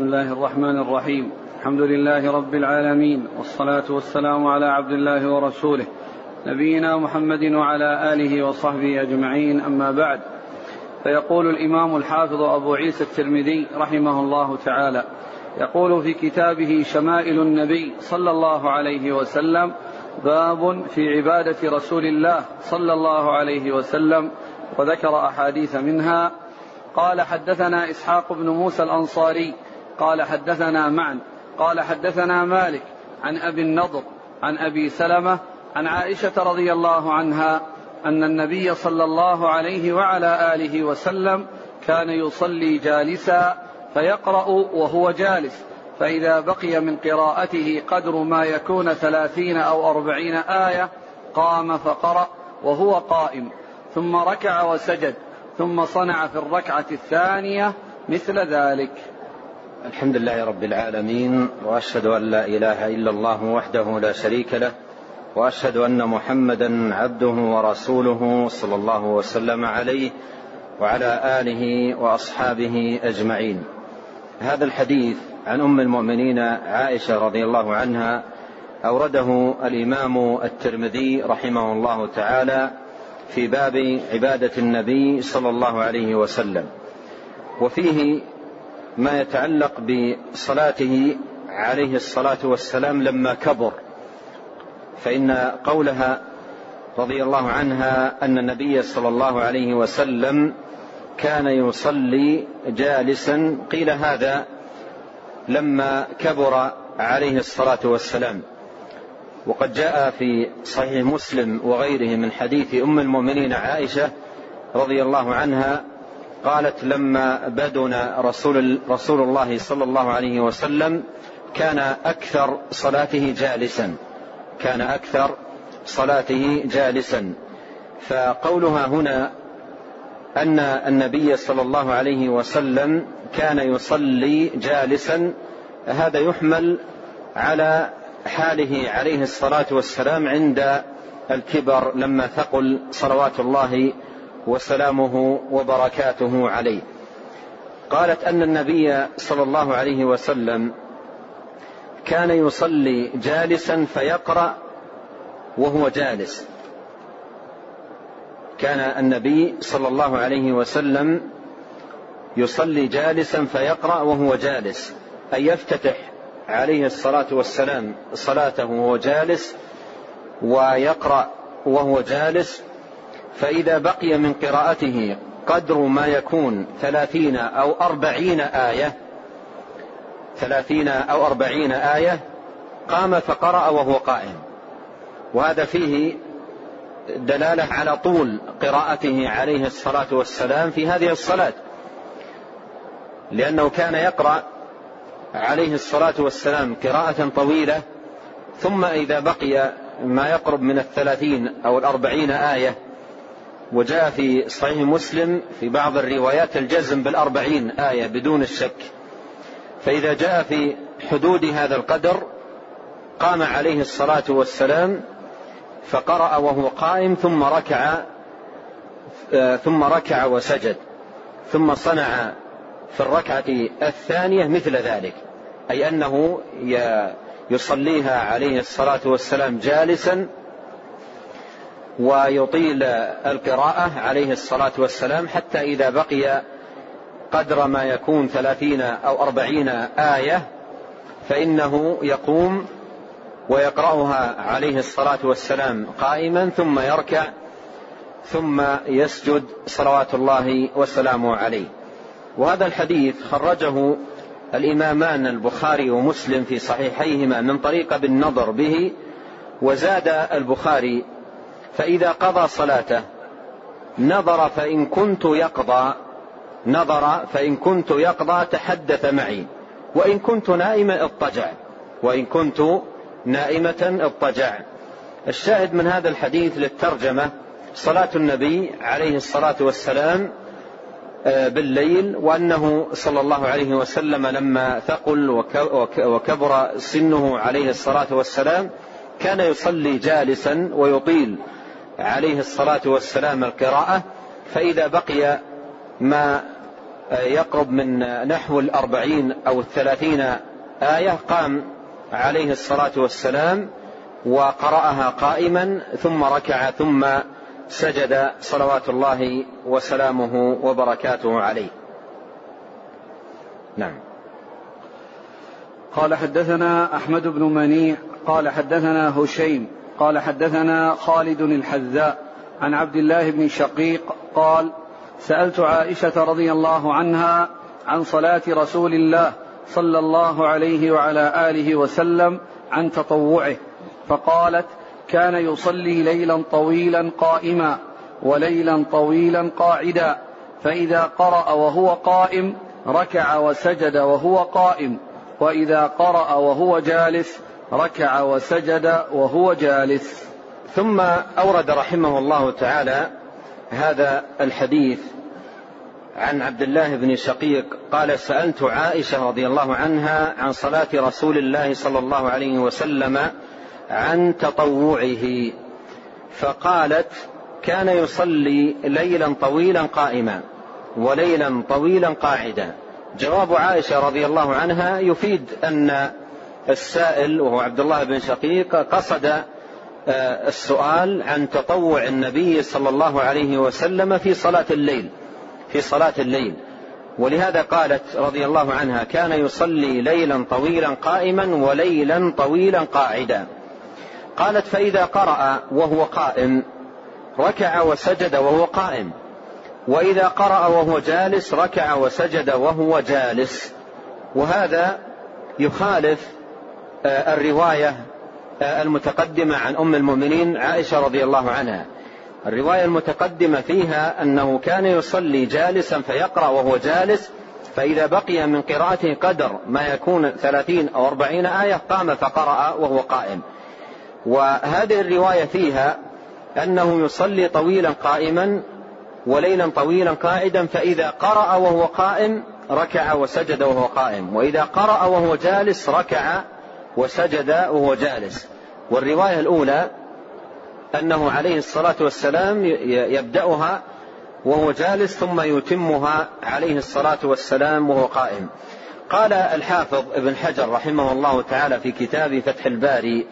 بسم الله الرحمن الرحيم. الحمد لله رب العالمين والصلاة والسلام على عبد الله ورسوله نبينا محمد وعلى آله وصحبه أجمعين أما بعد. فيقول الإمام الحافظ أبو عيسى الترمذي رحمه الله تعالى يقول في كتابه شمائل النبي صلى الله عليه وسلم باب في عبادة رسول الله صلى الله عليه وسلم وذكر أحاديث منها. قال حدثنا إسحاق بن موسى الأنصاري قال حدثنا معا قال حدثنا مالك عن أبي النضر عن أبي سلمة عن عائشة رضي الله عنها أن النبي صلى الله عليه وعلى آله وسلم كان يصلي جالسا فيقرأ وهو جالس فإذا بقي من قراءته قدر ما يكون ثلاثين أو أربعين آية قام فقرأ وهو قائم ثم ركع وسجد ثم صنع في الركعة الثانية مثل ذلك. الحمد لله رب العالمين وأشهد أن لا إله إلا الله وحده لا شريك له وأشهد أن محمدا عبده ورسوله صلى الله وسلم عليه وعلى آله وأصحابه أجمعين. هذا الحديث عن أم المؤمنين عائشة رضي الله عنها أورده الإمام الترمذي رحمه الله تعالى في باب عبادة النبي صلى الله عليه وسلم. وفيه ما يتعلق بصلاته عليه الصلاة والسلام لما كبر. فإن قولها رضي الله عنها أن النبي صلى الله عليه وسلم كان يصلي جالسا قيل هذا لما كبر عليه الصلاة والسلام. وقد جاء في صحيح مسلم وغيره من حديث أم المؤمنين عائشة رضي الله عنها قالت لما بدن رسول رسول الله صلى الله عليه وسلم كان أكثر صلاته جالسا. كان أكثر صلاته جالسا. فقولها هنا أن النبي صلى الله عليه وسلم كان يصلي جالسا. هذا يحمل على حاله عليه الصلاة والسلام عند الكبر لما ثقل صلوات الله وسلامه وبركاته عليه. قالت أن النبي صلى الله عليه وسلم كان يصلي جالسا فيقرأ وهو جالس. كان النبي صلى الله عليه وسلم يصلي جالسا فيقرأ وهو جالس أي يفتتح عليه الصلاة والسلام صلاته وهو جالس ويقرأ وهو جالس فإذا بقي من قراءته قدر ما يكون ثلاثين أو أربعين آية ثلاثين أو أربعين آية قام فقرأ وهو قائم. وهذا فيه دلالة على طول قراءته عليه الصلاة والسلام في هذه الصلاة. لأنه كان يقرأ عليه الصلاة والسلام قراءة طويلة ثم إذا بقي ما يقرب من الثلاثين أو الأربعين آية وجاء في صحيح مسلم في بعض الروايات الجزم بالأربعين آية بدون الشك. فإذا جاء في حدود هذا القدر قام عليه الصلاة والسلام فقرأ وهو قائم ثم ركع ثم ركع وسجد ثم صنع في الركعة الثانية مثل ذلك أي أنه يصليها عليه الصلاة والسلام جالسا ويطيل القراءة عليه الصلاة والسلام حتى إذا بقي قدر ما يكون ثلاثين أو أربعين آية فإنه يقوم ويقرأها عليه الصلاة والسلام قائما ثم يركع ثم يسجد صلوات الله وسلامه عليه. وهذا الحديث خرجه الإمامان البخاري ومسلم في صحيحيهما من طريق بالنظر به وزاد البخاري فإذا قضى صلاته نظر فإن كنت يقضى نظر فإن كنت يقضى تحدث معي. وإن كنت نائما اضطجع. وإن كنت نائمة اضطجع. الشاهد من هذا الحديث للترجمة صلاة النبي عليه الصلاة والسلام آه، بالليل وأنه صلى الله عليه وسلم لما ثقل وكبر سنه عليه الصلاة والسلام كان يصلي جالسا ويطيل. عليه الصلاة والسلام القراءة فإذا بقي ما يقرب من نحو الأربعين أو الثلاثين آية قام عليه الصلاة والسلام وقرأها قائما ثم ركع ثم سجد صلوات الله وسلامه وبركاته عليه. نعم. قال حدثنا أحمد بن منيع قال حدثنا هشيم قال حدثنا خالد الحذاء عن عبد الله بن شقيق قال سألت عائشة رضي الله عنها عن صلاة رسول الله صلى الله عليه وعلى آله وسلم عن تطوعه فقالت كان يصلي ليلا طويلا قائما وليلا طويلا قاعدا فإذا قرأ وهو قائم ركع وسجد وهو قائم وإذا قرأ وهو جالس ركع وسجد وهو جالس. ثم أورد رحمه الله تعالى هذا الحديث عن عبد الله بن شقيق. قال سألت عائشة رضي الله عنها عن صلاة رسول الله صلى الله عليه وسلم عن تطوعه. فقالت كان يصلي ليلا طويلا قائما وليلا طويلا قاعدا. جواب عائشة رضي الله عنها يفيد أن السائل وهو عبد الله بن شقيق قصد آه، السؤال عن تطوع النبي صلى الله عليه وسلم في صلاة الليل في صلاة الليل. ولهذا قالت رضي الله عنها كان يصلي ليلا طويلا قائما وليلا طويلا قاعدا. قالت فإذا قرأ وهو قائم ركع وسجد وهو قائم. وإذا قرأ وهو جالس ركع وسجد وهو جالس. وهذا يخالف الرواية آه، المتقدمة عن أم المؤمنين عائشة رضي الله عنها. الرواية المتقدمة فيها أنه كان يصلي جالسا فيقرأ وهو جالس فإذا بقي من قراءته قدر ما يكون ثلاثين أو أربعين آية قام فقرأ وهو قائم. وهذه الرواية فيها أنه يصلي طويلا قائما وليلا طويلا قاعدا فإذا قرأ وهو قائم ركع وسجد وهو قائم. وإذا قرأ وهو جالس ركع وسجد وهو جالس. والرواية الأولى أنه عليه الصلاة والسلام يبدأها وهو جالس ثم يتمها عليه الصلاة والسلام وهو قائم. قال الحافظ ابن حجر رحمه الله تعالى في كتاب فتح الباري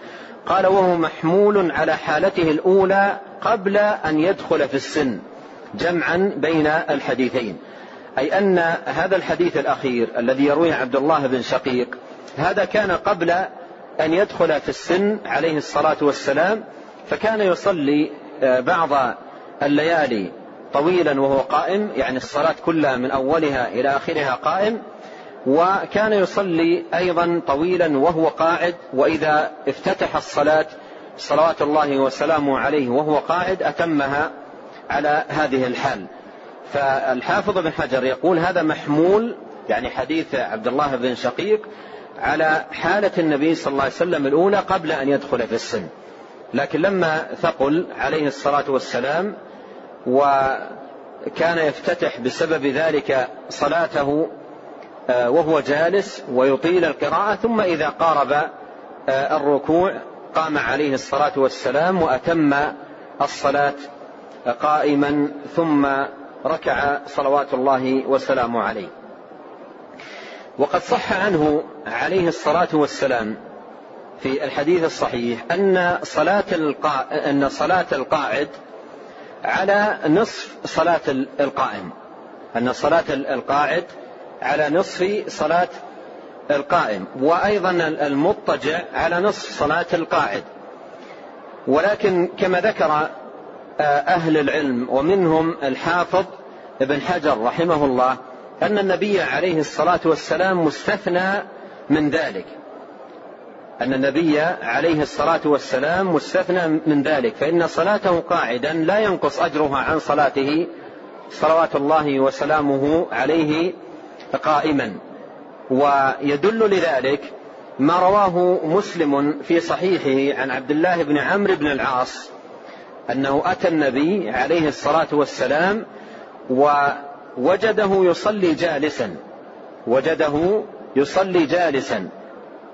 قال وهو محمول على حالته الأولى قبل أن يدخل في السن جمعا بين الحديثين. أي أن هذا الحديث الأخير الذي يرويه عبد الله بن شقيق هذا كان قبل أن يدخل في السن عليه الصلاة والسلام فكان يصلي آه، بعض الليالي طويلا وهو قائم يعني الصلاة كلها من أولها إلى آخرها قائم وكان يصلي أيضا طويلا وهو قاعد وإذا افتتح الصلاة صلوات الله وسلامه عليه وهو قاعد أتمها على هذه الحال. فالحافظ بن حجر يقول هذا محمول يعني حديث عبد الله بن شقيق على حالة النبي صلى الله عليه وسلم الأولى قبل أن يدخل في السن لكن لما ثقل عليه الصلاة والسلام وكان يفتتح بسبب ذلك صلاته آه، وهو جالس ويطيل القراءة ثم إذا قارب آه، الركوع قام عليه الصلاة والسلام وأتم الصلاة قائما ثم ركع صلوات الله وسلامه عليه. وقد صح عنه عليه الصلاة والسلام في الحديث الصحيح أن صلاة أن صلاة القاعد على نصف صلاة القائم. أن صلاة القاعد على نصف صلاة القائم وأيضا المضطجع على نصف صلاة القاعد. ولكن كما ذكر أهل العلم ومنهم الحافظ ابن حجر رحمه الله أن النبي عليه الصلاة والسلام مستثنى من ذلك. أن النبي عليه الصلاة والسلام مستثنى من ذلك فإن صلاته قاعدا لا ينقص أجرها عن صلاته صلوات الله وسلامه عليه قائما. ويدل لذلك ما رواه مسلم في صحيحه عن عبد الله بن عمرو بن العاص أنه أتى النبي عليه الصلاة والسلام ووجده يصلي جالسا. وجده يصلي جالسا.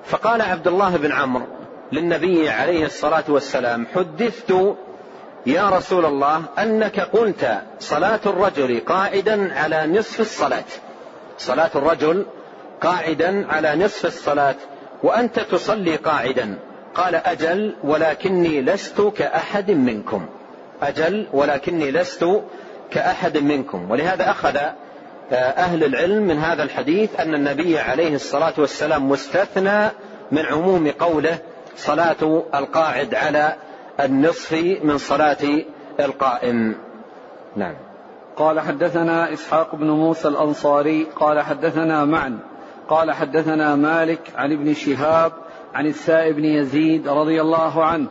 فقال عبد الله بن عمرو للنبي عليه الصلاة والسلام حدثت يا رسول الله أنك قلت صلاة الرجل قاعدا على نصف الصلاة. صلاة الرجل قاعدا على نصف الصلاة وأنت تصلي قاعدا. قال أجل ولكني لست كأحد منكم. أجل ولكني لست كأحد منكم. ولهذا أخذ آه، أهل العلم من هذا الحديث أن النبي عليه الصلاة والسلام مستثنى من عموم قوله صلاة القاعد على النصف من صلاة القائم. نعم. قال حدثنا إسحاق بن موسى الأنصاري قال حدثنا معن قال حدثنا مالك عن ابن شهاب عن السائب بن يزيد رضي الله عنه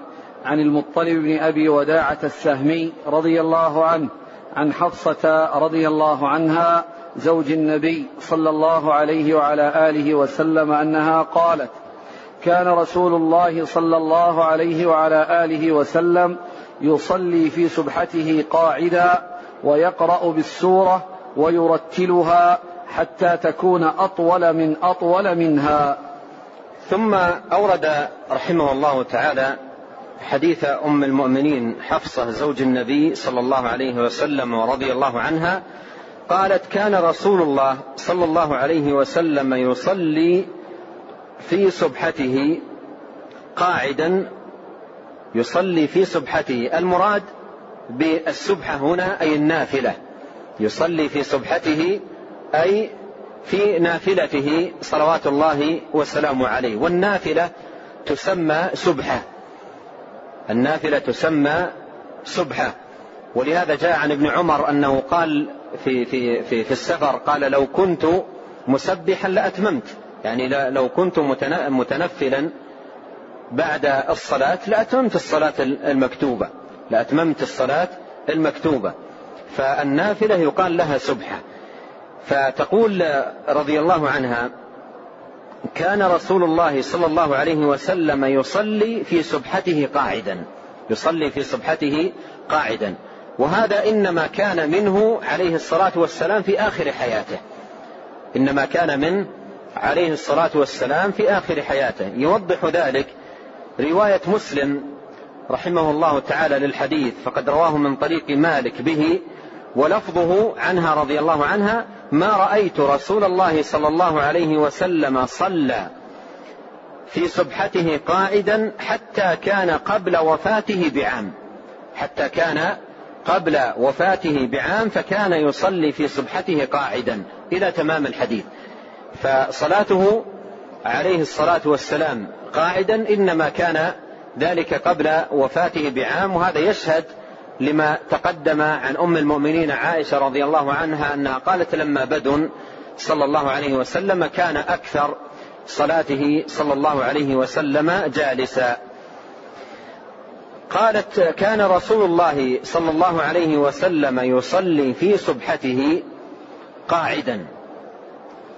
عن المطلب بن أبي وداعة السهمي رضي الله عنه عن حفصة رضي الله عنها زوج النبي صلى الله عليه وعلى آله وسلم أنها قالت كان رسول الله صلى الله عليه وعلى آله وسلم يصلي في سبحته قاعدا ويقرأ بالسورة ويرتلها حتى تكون أطول من أطول منها. ثم أورد رحمه الله تعالى حديث أم المؤمنين حفصة زوج النبي صلى الله عليه وسلم ورضي الله عنها قالت كان رسول الله صلى الله عليه وسلم يصلي في سبحته قاعدا يصلي في سبحته المراد بالسبحة هنا أي النافلة يصلي في سبحته أي في نافلته صلوات الله وسلامه عليه. والنافلة تسمى سبحة. النافلة تسمى سبحة. ولهذا جاء عن ابن عمر أنه قال في, في, في, في السفر قال لو كنت مسبحا لأتممت. يعني لو كنت متنفلا بعد الصلاة لأتممت الصلاة المكتوبة. لأتممت الصلاة المكتوبة. فالنافلة يقال لها سبحة. فتقول رضي الله عنها كان رسول الله صلى الله عليه وسلم يصلي في سبحته قاعدا يصلي في سبحته قاعدا. وهذا إنما كان منه عليه الصلاة والسلام في آخر حياته. إنما كان من عليه الصلاة والسلام في آخر حياته. يوضح ذلك رواية مسلم رحمه الله تعالى للحديث فقد رواه من طريق مالك به ولفظه عنها رضي الله عنها ما رأيت رسول الله صلى الله عليه وسلم صلى في سبحته قائدا حتى كان قبل وفاته بعام. حتى كان قبل وفاته بعام فكان يصلي في سبحته قاعدا إلى تمام الحديث. فصلاته عليه الصلاة والسلام قاعدا إنما كان ذلك قبل وفاته بعام وهذا يشهد لما تقدم عن أم المؤمنين عائشة رضي الله عنها أنها قالت لما بدن صلى الله عليه وسلم كان أكثر صلاته صلى الله عليه وسلم جالسا. قالت كان رسول الله صلى الله عليه وسلم يصلي في سبحته قاعدا.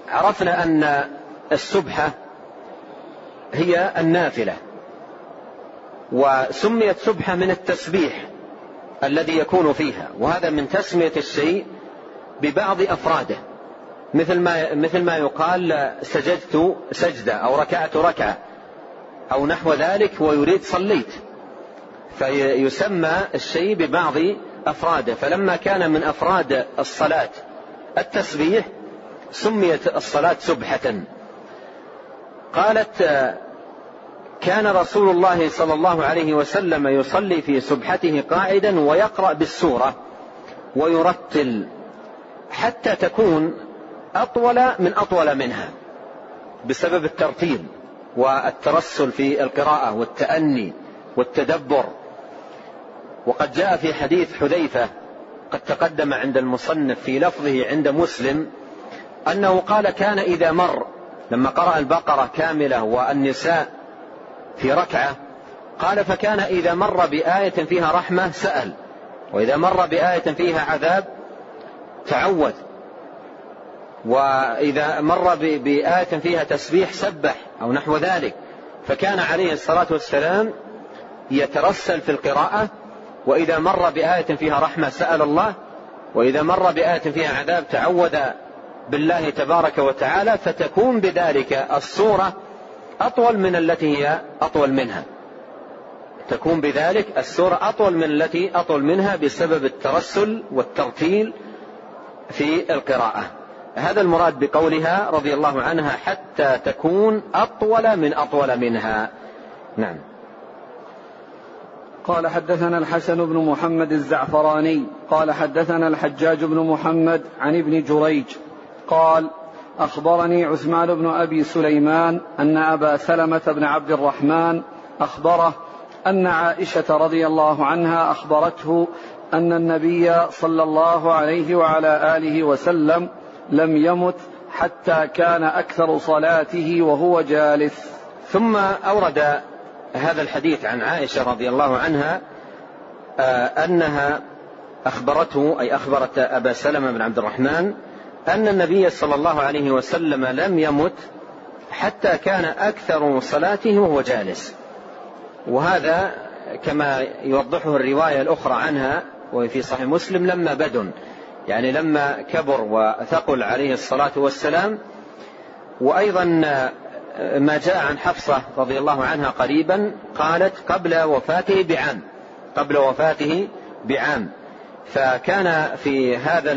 عرفنا أن السبحه هي النافلة وسميت سبحه من التسبيح. الذي يكون فيها. وهذا من تسمية الشيء ببعض أفراده. مثل ما مثل ما يقال سجدت سجدة أو ركعت ركعة أو نحو ذلك ويريد صليت. فيسمى الشيء ببعض أفراده. فلما كان من أفراد الصلاة التسبيح سميت الصلاة سبحة. قالت كان رسول الله صلى الله عليه وسلم يصلي في سبحته قاعدا ويقرأ بالسورة ويرتل حتى تكون أطول من أطول منها بسبب الترتيب والترسل في القراءة والتأني والتدبر. وقد جاء في حديث حذيفة قد تقدم عند المصنف في لفظه عند مسلم أنه قال كان إذا مر لما قرأ البقرة كاملة والنساء في ركعة. قال فكان إذا مر بآية فيها رحمة سأل. وإذا مر بآية فيها عذاب تعوذ وإذا مر بآية فيها تسبيح سبح أو نحو ذلك. فكان عليه الصلاة والسلام يترسل في القراءة. وإذا مر بآية فيها رحمة سأل الله. وإذا مر بآية فيها عذاب تعوذ بالله تبارك وتعالى. فتكون بذلك الصورة أطول من التي هي أطول منها. تكون بذلك السورة أطول من التي أطول منها بسبب الترسل والترتيل في القراءة. هذا المراد بقولها رضي الله عنها حتى تكون أطول من أطول منها. نعم. قال حدثنا الحسن بن محمد الزعفراني قال حدثنا الحجاج بن محمد عن ابن جريج قال أخبرني عثمان بن أبي سليمان أن أبا سلمة بن عبد الرحمن أخبره أن عائشة رضي الله عنها أخبرته أن النبي صلى الله عليه وعلى آله وسلم لم يمت حتى كان أكثر صلاته وهو جالس. ثم أورد هذا الحديث عن عائشة رضي الله عنها آه، أنها أخبرته أي أخبرت أبا سلمة بن عبد الرحمن أن النبي صلى الله عليه وسلم لم يمت حتى كان أكثر صلاته وهو جالس. وهذا كما يوضحه الرواية الأخرى عنها وهي في صحيح مسلم لما بدن. يعني لما كبر وثقل عليه الصلاة والسلام. وأيضا ما جاء عن حفصة رضي الله عنها قريبا قالت قبل وفاته بعام. قبل وفاته بعام. فكان في هذا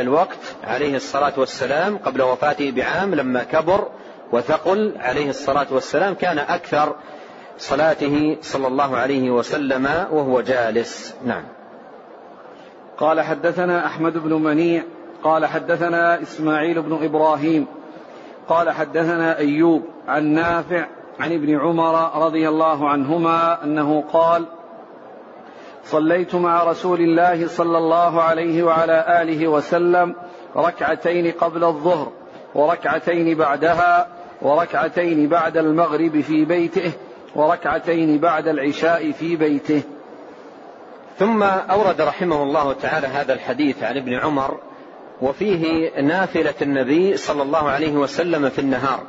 الوقت عليه الصلاة والسلام قبل وفاته بعام لما كبر وثقل عليه الصلاة والسلام كان أكثر صلاته صلى الله عليه وسلم وهو جالس. نعم. قال حدثنا أحمد بن منيع قال حدثنا إسماعيل بن إبراهيم قال حدثنا أيوب عن نافع عن ابن عمر رضي الله عنهما أنه قال صليت مع رسول الله صلى الله عليه وعلى آله وسلم ركعتين قبل الظهر وركعتين بعدها وركعتين بعد المغرب في بيته وركعتين بعد العشاء في بيته. ثم أورد رحمه الله تعالى هذا الحديث عن ابن عمر وفيه نافلة النبي صلى الله عليه وسلم في النهار.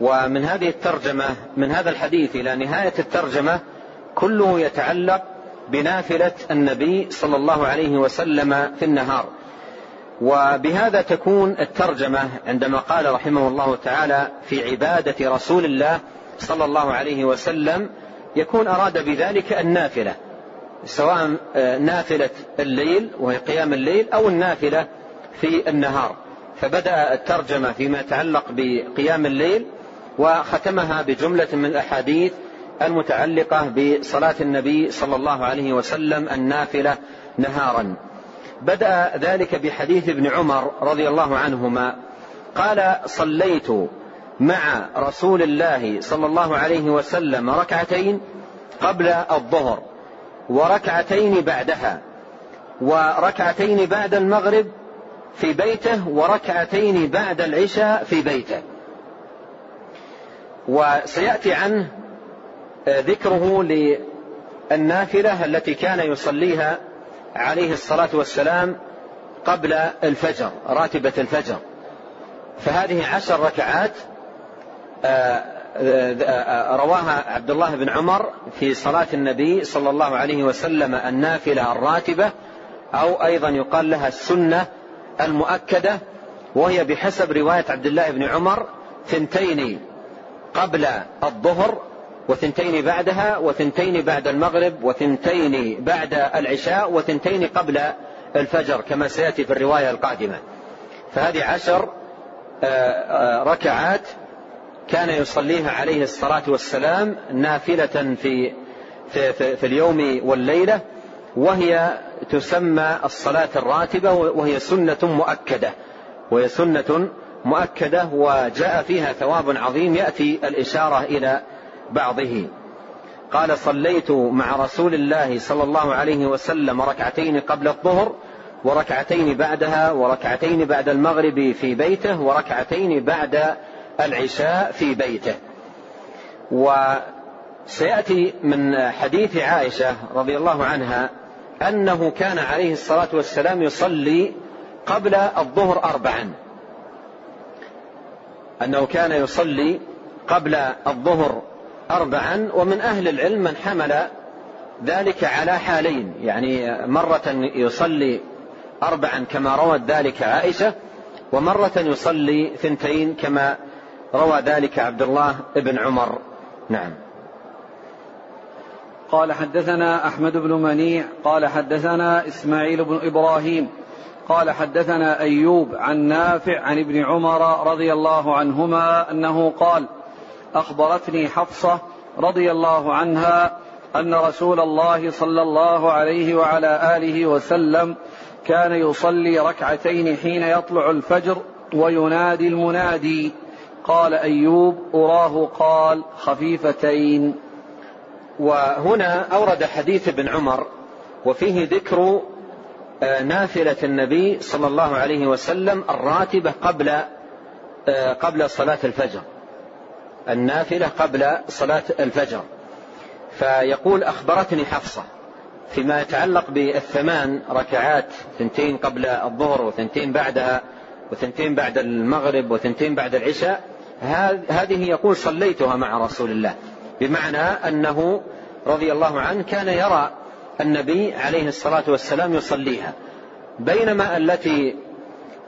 ومن هذه الترجمة من هذا الحديث إلى نهاية الترجمة كله يتعلق بنافلة النبي صلى الله عليه وسلم في النهار. وبهذا تكون الترجمة عندما قال رحمه الله تعالى في عبادة رسول الله صلى الله عليه وسلم يكون أراد بذلك النافلة سواء آه، نافلة الليل وهي قيام الليل أو النافلة في النهار. فبدأ الترجمة فيما يتعلق بقيام الليل وختمها بجملة من الأحاديث المتعلقة بصلاة النبي صلى الله عليه وسلم النافلة نهارا. بدأ ذلك بحديث ابن عمر رضي الله عنهما. قال صليت مع رسول الله صلى الله عليه وسلم ركعتين قبل الظهر وركعتين بعدها وركعتين بعد المغرب في بيته وركعتين بعد العشاء في بيته. وسيأتي عنه ذكره للنافلة التي كان يصليها عليه الصلاة والسلام قبل الفجر راتبة الفجر. فهذه عشر ركعات آه، آه، رواها عبد الله بن عمر في صلاة النبي صلى الله عليه وسلم النافلة الراتبة أو أيضا يقال لها السنة المؤكدة وهي بحسب رواية عبد الله بن عمر ثنتين قبل الظهر وثنتين بعدها وثنتين بعد المغرب وثنتين بعد العشاء وثنتين قبل الفجر كما سيأتي في الرواية القادمة. فهذه عشر آه، ركعات كان يصليها عليه الصلاة والسلام نافلة في في, في, في اليوم والليلة وهي تسمى الصلاة الراتبة وهي سنة مؤكدة. وهي سنة مؤكدة وجاء فيها ثواب عظيم يأتي الإشارة إلى بعضه. قال صليت مع رسول الله صلى الله عليه وسلم ركعتين قبل الظهر وركعتين بعدها وركعتين بعد المغرب في بيته وركعتين بعد العشاء في بيته. وسيأتي من حديث عائشة رضي الله عنها أنه كان عليه الصلاة والسلام يصلي قبل الظهر اربعا. أنه كان يصلي قبل الظهر اربعا ومن أهل العلم من حمل ذلك على حالين. يعني مرة يصلي اربعا كما روت ذلك عائشة ومرة يصلي ثنتين كما روى ذلك عبد الله بن عمر. نعم. قال حدثنا أحمد بن منيع قال حدثنا إسماعيل بن إبراهيم قال حدثنا أيوب عن نافع عن ابن عمر رضي الله عنهما أنه قال أخبرتني حفصة رضي الله عنها أن رسول الله صلى الله عليه وعلى آله وسلم كان يصلي ركعتين حين يطلع الفجر وينادي المنادي. قال أيوب أراه قال خفيفتين. وهنا أورد حديث ابن عمر وفيه ذكر آه، نافلة النبي صلى الله عليه وسلم الراتبة قبل آه، قبل صلاة الفجر. النافلة قبل صلاة الفجر. فيقول أخبرتني حفصة فيما يتعلق بالثمان ركعات ثنتين قبل الظهر وثنتين بعدها وثنتين بعد المغرب وثنتين بعد العشاء هذه يقول صليتها مع رسول الله. بمعنى أنه رضي الله عنه كان يرى النبي عليه الصلاة والسلام يصليها. بينما التي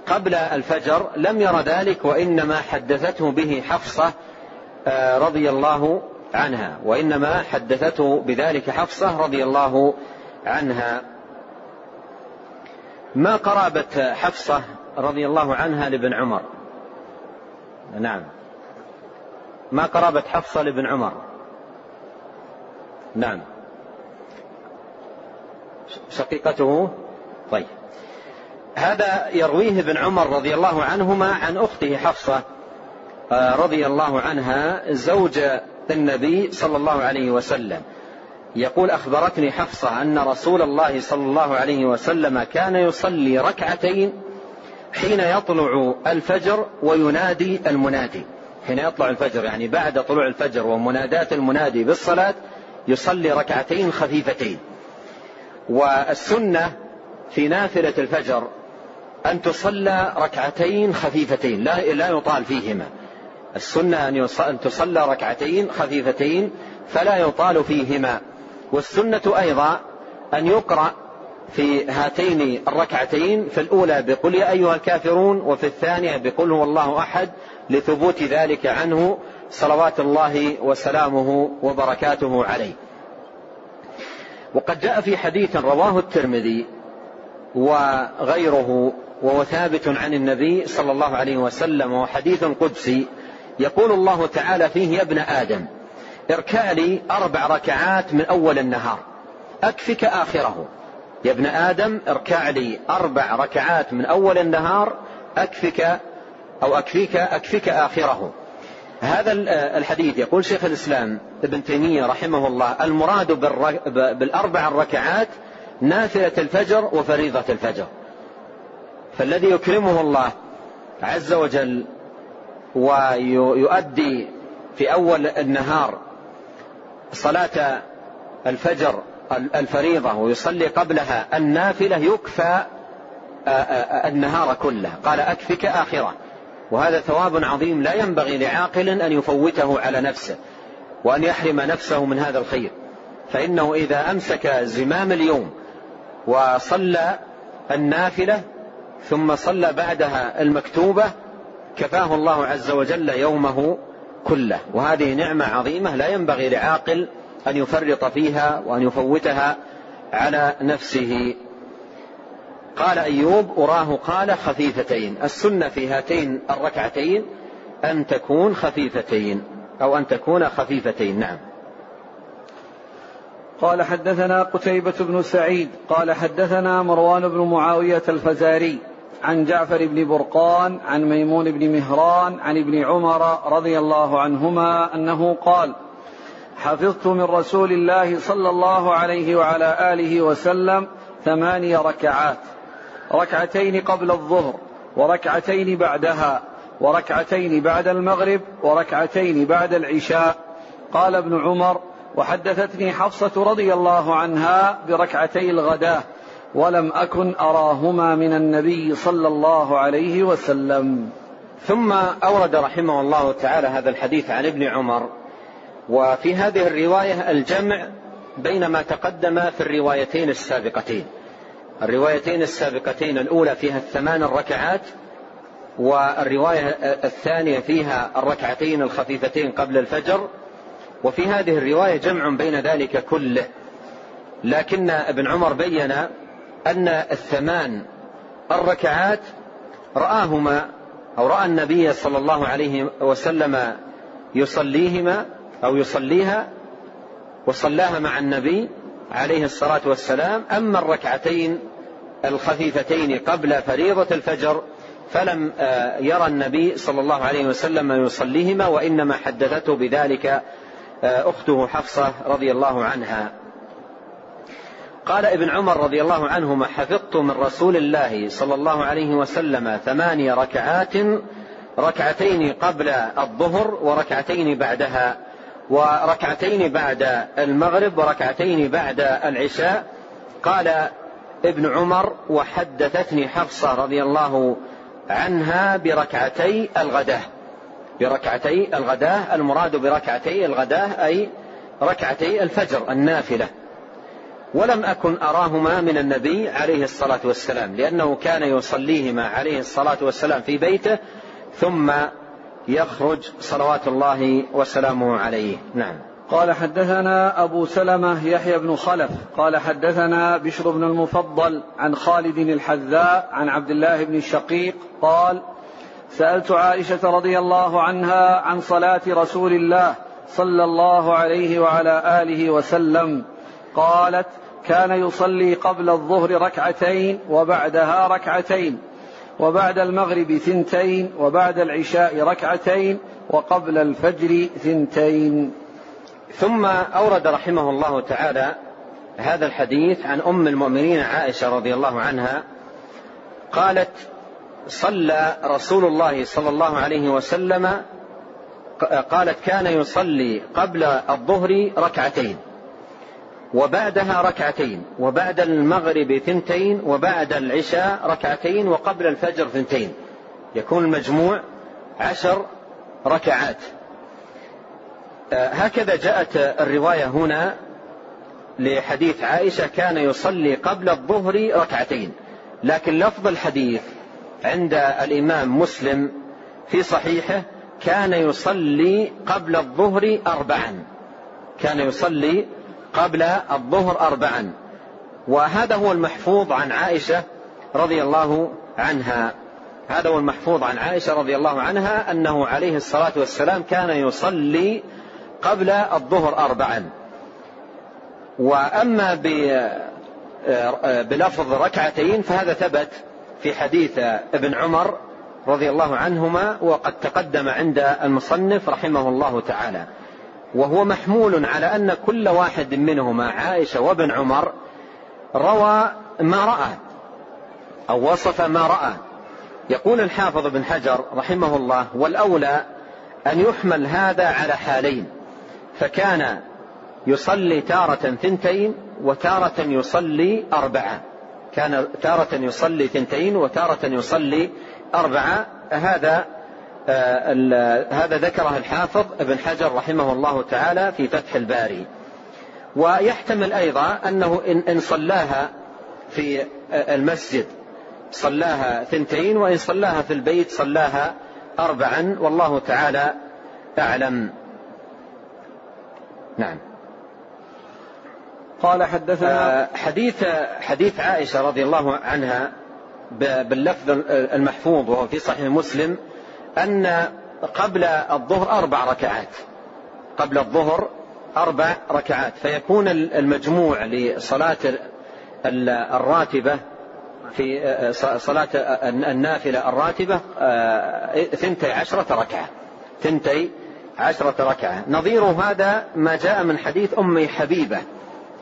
قبل الفجر لم ير ذلك وإنما حدثته به حفصة رضي الله عنها. وإنما حدثته بذلك حفصة رضي الله عنها. ما قرابة حفصة رضي الله عنها لابن عمر؟ نعم. ما قرابة حفصة لابن عمر؟ نعم. شقيقته؟ طيب. هذا يرويه ابن عمر رضي الله عنهما عن أخته حفصة. آه، رضي الله عنها زوج النبي صلى الله عليه وسلم. يقول أخبرتني حفصة أن رسول الله صلى الله عليه وسلم كان يصلي ركعتين حين يطلع الفجر وينادي المنادي. حين يطلع الفجر يعني بعد طلوع الفجر ومناداة المنادي بالصلاة يصلي ركعتين خفيفتين. والسنة في نافلة الفجر أن تصلى ركعتين خفيفتين لا لا يطال فيهما. السنة أن تصلى ركعتين خفيفتين فلا يطال فيهما. والسنة أيضا أن يقرأ في هاتين الركعتين في الأولى بقل يا أيها الكافرون وفي الثانية بقل هو الله أحد لثبوت ذلك عنه صلوات الله وسلامه وبركاته عليه. وقد جاء في حديث رواه الترمذي وغيره وهو ثابت عن النبي صلى الله عليه وسلم وحديث قدسي يقول الله تعالى فيه يا ابن آدم اركع لي أربع ركعات من أول النهار أكفك آخره. يا ابن آدم اركع لي أربع ركعات من أول النهار أكفك أو أكفيك أكفك آخره. هذا الحديث يقول شيخ الإسلام ابن تيمية رحمه الله المراد بالأربع الركعات نافلة الفجر وفريضة الفجر. فالذي يكرمه الله عز وجل ويؤدي في أول النهار صلاة الفجر الفريضة ويصلي قبلها النافلة يكفى النهار كله. قال أكفك آخرة. وهذا ثواب عظيم لا ينبغي لعاقل أن يفوته على نفسه وأن يحرم نفسه من هذا الخير. فإنه إذا أمسك زمام اليوم وصلى النافلة ثم صلى بعدها المكتوبة كفاه الله عز وجل يومه كله. وهذه نعمة عظيمة لا ينبغي لعاقل أن يفرط فيها وأن يفوتها على نفسه. قال أيوب أراه قال خفيفتين. السنة في هاتين الركعتين أن تكون خفيفتين أو أن تكون خفيفتين. نعم. قال حدثنا قتيبة بن سعيد قال حدثنا مروان بن معاوية الفزاري عن جعفر بن برقان عن ميمون بن مهران عن ابن عمر رضي الله عنهما أنه قال حفظت من رسول الله صلى الله عليه وعلى آله وسلم ثماني ركعات ركعتين قبل الظهر وركعتين بعدها وركعتين بعد المغرب وركعتين بعد العشاء. قال ابن عمر وحدثتني حفصة رضي الله عنها بركعتي الغداة ولم أكن أراهما من النبي صلى الله عليه وسلم. ثم أورد رحمه الله تعالى هذا الحديث عن ابن عمر وفي هذه الرواية الجمع بين ما تقدم في الروايتين السابقتين. الروايتين السابقتين الأولى فيها الثمان الركعات والرواية الثانية فيها الركعتين الخفيفتين قبل الفجر وفي هذه الرواية جمع بين ذلك كله. لكن ابن عمر بين أن الثمان الركعات رآهما أو رأى النبي صلى الله عليه وسلم يصليهما أو يصليها وصلاها مع النبي عليه الصلاة والسلام. أما الركعتين الخفيفتين قبل فريضة الفجر فلم آه، يرى النبي صلى الله عليه وسلم يصليهما وإنما حدثته بذلك آه، أخته حفصة رضي الله عنها. قال ابن عمر رضي الله عنهما حفظت من رسول الله صلى الله عليه وسلم ثماني ركعات ركعتين قبل الظهر وركعتين بعدها وركعتين بعد المغرب وركعتين بعد العشاء. قال ابن عمر وحدثتني حفصة رضي الله عنها بركعتي الغداة. بركعتي الغداة المراد بركعتي الغداة أي ركعتي الفجر النافلة. ولم أكن أراهما من النبي عليه الصلاة والسلام لأنه كان يصليهما عليه الصلاة والسلام في بيته ثم يخرج صلوات الله وسلامه عليه. نعم. قال حدثنا أبو سلمة يحيى بن خلف قال حدثنا بشر بن المفضل عن خالد الحذاء عن عبد الله بن الشقيق قال سألت عائشة رضي الله عنها عن صلاة رسول الله صلى الله عليه وعلى آله وسلم قالت كان يصلي قبل الظهر ركعتين وبعدها ركعتين وبعد المغرب ثنتين وبعد العشاء ركعتين وقبل الفجر ثنتين. ثم أورد رحمه الله تعالى هذا الحديث عن أم المؤمنين عائشة رضي الله عنها قالت صلى رسول الله صلى الله عليه وسلم قالت كان يصلي قبل الظهر ركعتين. وبعدها ركعتين وبعد المغرب ثنتين وبعد العشاء ركعتين وقبل الفجر ثنتين. يكون المجموع عشر ركعات. آه، هكذا جاءت الرواية هنا لحديث عائشة كان يصلي قبل الظهر ركعتين. لكن لفظ الحديث عند الإمام مسلم في صحيحه كان يصلي قبل الظهر أربعا. كان يصلي قبل الظهر أربعا. وهذا هو المحفوظ عن عائشة رضي الله عنها. هذا هو المحفوظ عن عائشة رضي الله عنها أنه عليه الصلاة والسلام كان يصلي قبل الظهر أربعا. وأما بلفظ ركعتين فهذا ثبت في حديث ابن عمر رضي الله عنهما وقد تقدم عند المصنف رحمه الله تعالى. وهو محمول على أن كل واحد منهما عائشة وابن عمر روى ما رأى أو وصف ما رأى. يقول الحافظ بن حجر رحمه الله والأولى أن يحمل هذا على حالين. فكان يصلي تارة ثنتين وتارة يصلي أربعة. كان تارة يصلي ثنتين وتارة يصلي أربعة. هذا هذا ذكره الحافظ ابن حجر رحمه الله تعالى في فتح الباري. ويحتمل أيضا أنه إن صلاها في المسجد صلاها ثنتين وإن صلاها في البيت صلاها أربعا والله تعالى أعلم. نعم. قال حدثنا آه، حديث حديث عائشة رضي الله عنها باللفظ المحفوظ وهو في صحيح مسلم أن قبل الظهر أربع ركعات. قبل الظهر أربع ركعات. فيكون المجموع لصلاة الراتبة في صلاة النافلة الراتبة ثنتي عشرة ركعة. ثنتي عشرة ركعة. نظير هذا ما جاء من حديث أم حبيبة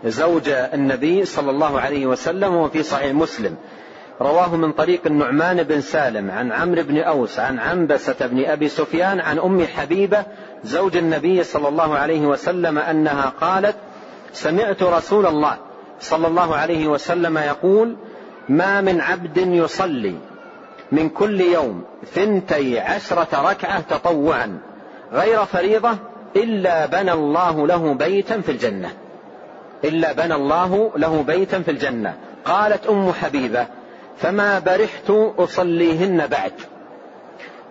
زوج النبي صلى الله عليه وسلم وفي صحيح مسلم. رواه من طريق النعمان بن سالم عن عمرو بن أوس عن عنبسة بن أبي سفيان عن أم حبيبة زوج النبي صلى الله عليه وسلم أنها قالت سمعت رسول الله صلى الله عليه وسلم يقول ما من عبد يصلي من كل يوم ثنتي عشرة ركعة تطوعا غير فريضة إلا بنى الله له بيتا في الجنة. إلا بنى الله له بيتا في الجنة. قالت أم حبيبة فما برحت أصليهن بعد.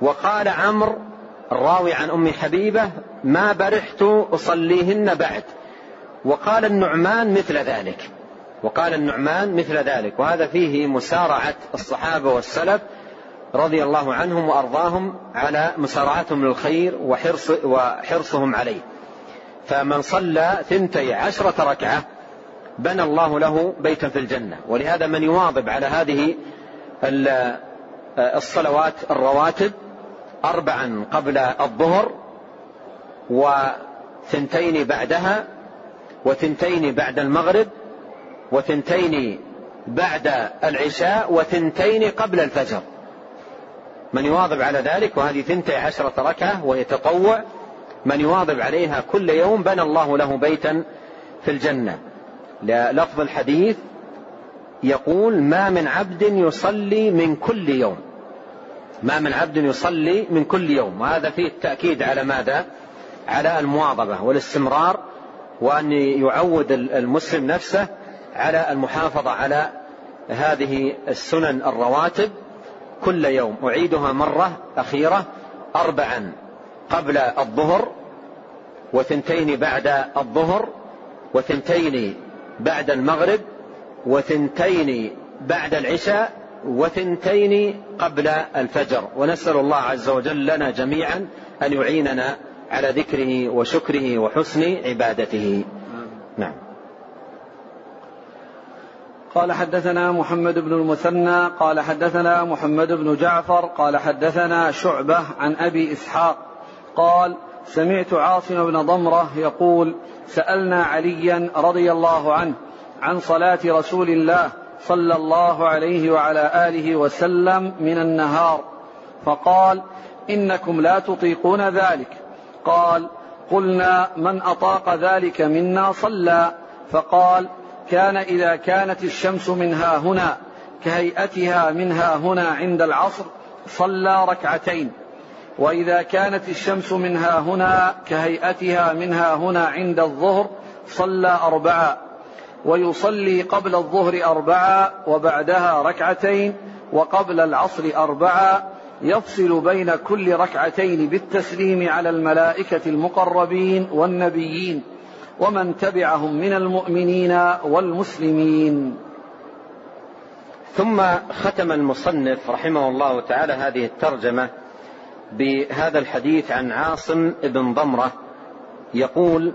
وقال عمرو الراوي عن أم حبيبة ما برحت أصليهن بعد. وقال النعمان مثل ذلك. وقال النعمان مثل ذلك. وهذا فيه مسارعة الصحابة والسلف رضي الله عنهم وأرضاهم على مسارعتهم للخير وحرص وحرصهم عليه. فمن صلى ثنتي عشرة ركعة بنى الله له بيتا في الجنة. ولهذا من يواظب على هذه الصلوات الرواتب أربعا قبل الظهر وثنتين بعدها وثنتين بعد المغرب وثنتين بعد العشاء وثنتين قبل الفجر. من يواظب على ذلك وهذه ثنتي عشرة ركعة وهي تطوع من يواظب عليها كل يوم بنى الله له بيتا في الجنة. لفظ الحديث يقول ما من عبد يصلي من كل يوم. ما من عبد يصلي من كل يوم. وهذا فيه التأكيد على ماذا؟ على المواظبة والاستمرار وأن يعود المسلم نفسه على المحافظة على هذه السنن الرواتب كل يوم. أعيدها مرة أخيرة أربعا قبل الظهر وثنتين بعد الظهر وثنتين بعد المغرب وثنتين بعد العشاء وثنتين قبل الفجر. ونسأل الله عز وجل لنا جميعا أن يعيننا على ذكره وشكره وحسن عبادته. نعم. قال حدثنا محمد بن المثنى قال حدثنا محمد بن جعفر قال حدثنا شعبة عن أبي إسحاق قال سمعت عاصم بن ضمرة يقول سألنا عليا رضي الله عنه عن صلاة رسول الله صلى الله عليه وعلى آله وسلم من النهار. فقال إنكم لا تطيقون ذلك. قال قلنا من أطاق ذلك منا صلى. فقال كان إذا كانت الشمس منها هنا كهيئتها منها هنا عند العصر صلى ركعتين. وإذا كانت الشمس منها هنا كهيئتها منها هنا عند الظهر صلى أربعا ويصلي قبل الظهر أربعا وبعدها ركعتين وقبل العصر أربعا يفصل بين كل ركعتين بالتسليم على الملائكة المقربين والنبيين ومن تبعهم من المؤمنين والمسلمين. ثم ختم المصنف رحمه الله تعالى هذه الترجمة بهذا الحديث عن عاصم بن ضمرة يقول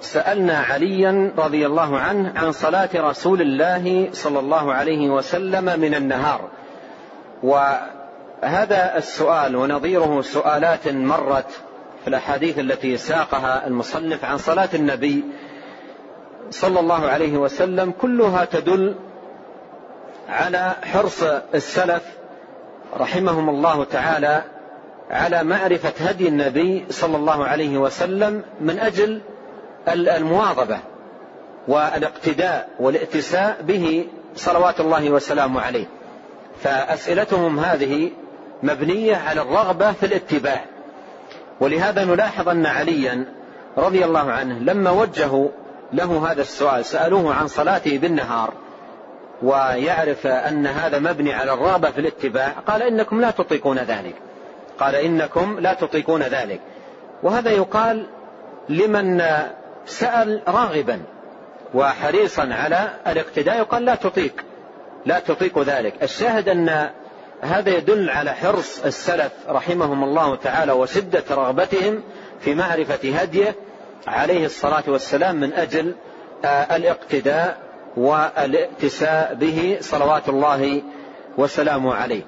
سألنا عليا رضي الله عنه عن صلاة رسول الله صلى الله عليه وسلم من النهار. وهذا السؤال ونظيره سؤالات مرت في الأحاديث التي ساقها المصنف عن صلاة النبي صلى الله عليه وسلم كلها تدل على حرص السلف رحمهم الله تعالى على معرفة هدي النبي صلى الله عليه وسلم من أجل المواظبة والإقتداء والائتساء به صلوات الله وسلامه عليه. فأسئلتهم هذه مبنية على الرغبة في الاتباع. ولهذا نلاحظ أن عليا رضي الله عنه لما وجهوا له هذا السؤال سألوه عن صلاته بالنهار ويعرف أن هذا مبني على الرغبة في الاتباع قال إنكم لا تطيقون ذلك. قال إنكم لا تطيقون ذلك. وهذا يقال لمن سأل راغبا وحريصا على الاقتداء يقال لا تطيق لا تطيق ذلك. الشاهد أن هذا يدل على حرص السلف رحمهم الله تعالى وشدة رغبتهم في معرفة هديه عليه الصلاة والسلام من أجل آه، الاقتداء والائتساء به صلوات الله وسلامه عليه.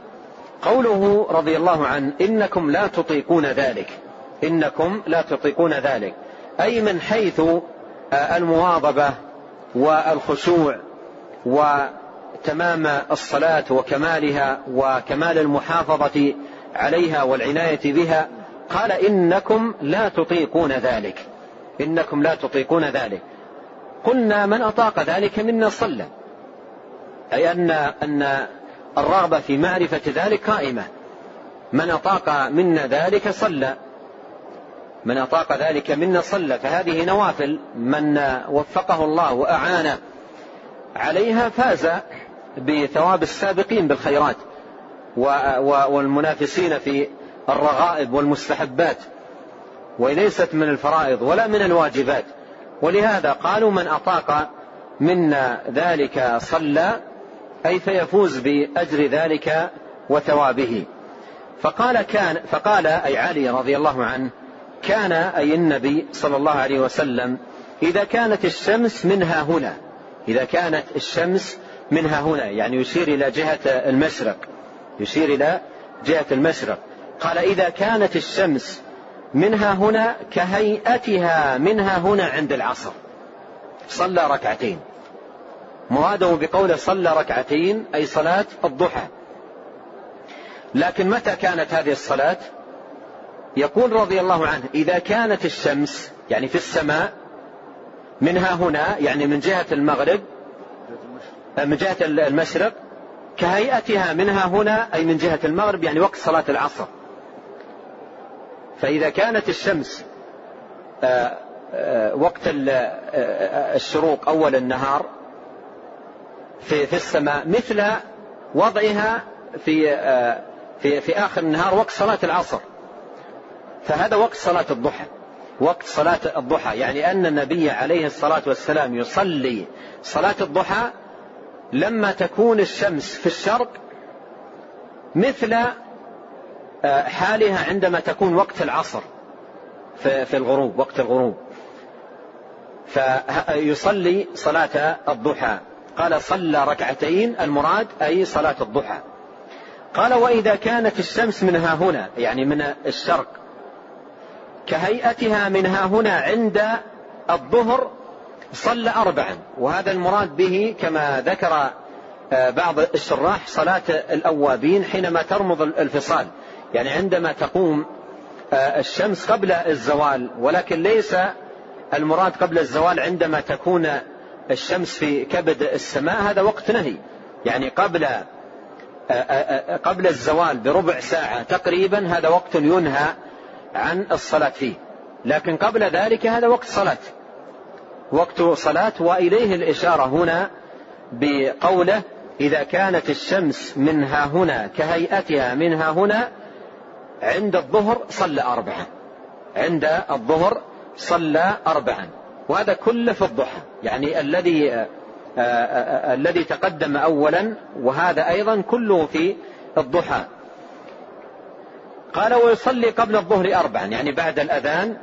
قوله رضي الله عنه إنكم لا تطيقون ذلك. إنكم لا تطيقون ذلك. أي من حيث آه، المواظبة والخشوع تمام الصلاة وكمالها وكمال المحافظة عليها والعناية بها قال إنكم لا تطيقون ذلك. إنكم لا تطيقون ذلك. قلنا من أطاق ذلك منا صلى. أي أن أن الرغبة في معرفة ذلك قائمة. من أطاق منا ذلك صلى. من أطاق ذلك منا صلى. فهذه نوافل من وفقه الله وأعان عليها فاز بثواب السابقين بالخيرات والمنافسين في الرغائب والمستحبات. وليست من الفرائض ولا من الواجبات. ولهذا قالوا من أطاق منا ذلك صلى أي فيفوز بأجر ذلك وثوابه. فقال كان فقال أي علي رضي الله عنه كان أي النبي صلى الله عليه وسلم إذا كانت الشمس منها هنا إذا كانت الشمس منها هنا يعني يشير إلى جهة المشرق يشير إلى جهة المشرق. قال إذا كانت الشمس منها هنا كهيئتها منها هنا عند العصر. صلى ركعتين. مراده بقوله صلى ركعتين أي صلاة الضحى. لكن متى كانت هذه الصلاة؟ يقول رضي الله عنه إذا كانت الشمس يعني في السماء منها هنا يعني من جهة المغرب من جهة المشرق كهيئتها منها هنا أي من جهة المغرب يعني وقت صلاة العصر. فإذا كانت الشمس آه، آه، وقت آه، الشروق أول النهار في في السماء مثل وضعها في في في آخر النهار وقت صلاة العصر. فهذا وقت صلاة الضحى. وقت صلاة الضحى. يعني أن النبي عليه الصلاة والسلام يصلي صلاة الضحى لما تكون الشمس في الشرق مثل آه، حالها عندما تكون وقت العصر في الغروب وقت الغروب. فيصلي صلاة الضحى. قال صلى ركعتين المراد أي صلاة الضحى. قال وإذا كانت الشمس منها هنا يعني من الشرق كهيئتها منها هنا عند الظهر صلى أربعا. وهذا المراد به كما ذكر آه، بعض الشراح صلاة الأوابين حينما ترمض الفصال. يعني عندما تقوم آه، الشمس قبل الزوال ولكن ليس المراد قبل الزوال عندما تكون الشمس في كبد السماء هذا وقت نهي. يعني قبل آه، قبل الزوال بربع ساعة تقريبا هذا وقت ينهى عن الصلاة فيه. لكن قبل ذلك هذا وقت صلاة. وقت صلاة وإليه الإشارة هنا بقوله إذا كانت الشمس منها هنا كهيئتها منها هنا عند الظهر صلى أربعا. عند الظهر صلى أربعا. وهذا كله في الضحى. يعني الذي آه، آآ آه، الذي تقدم أولا وهذا أيضا كله في الضحى. قال ويصلي قبل الظهر أربعا يعني بعد الأذان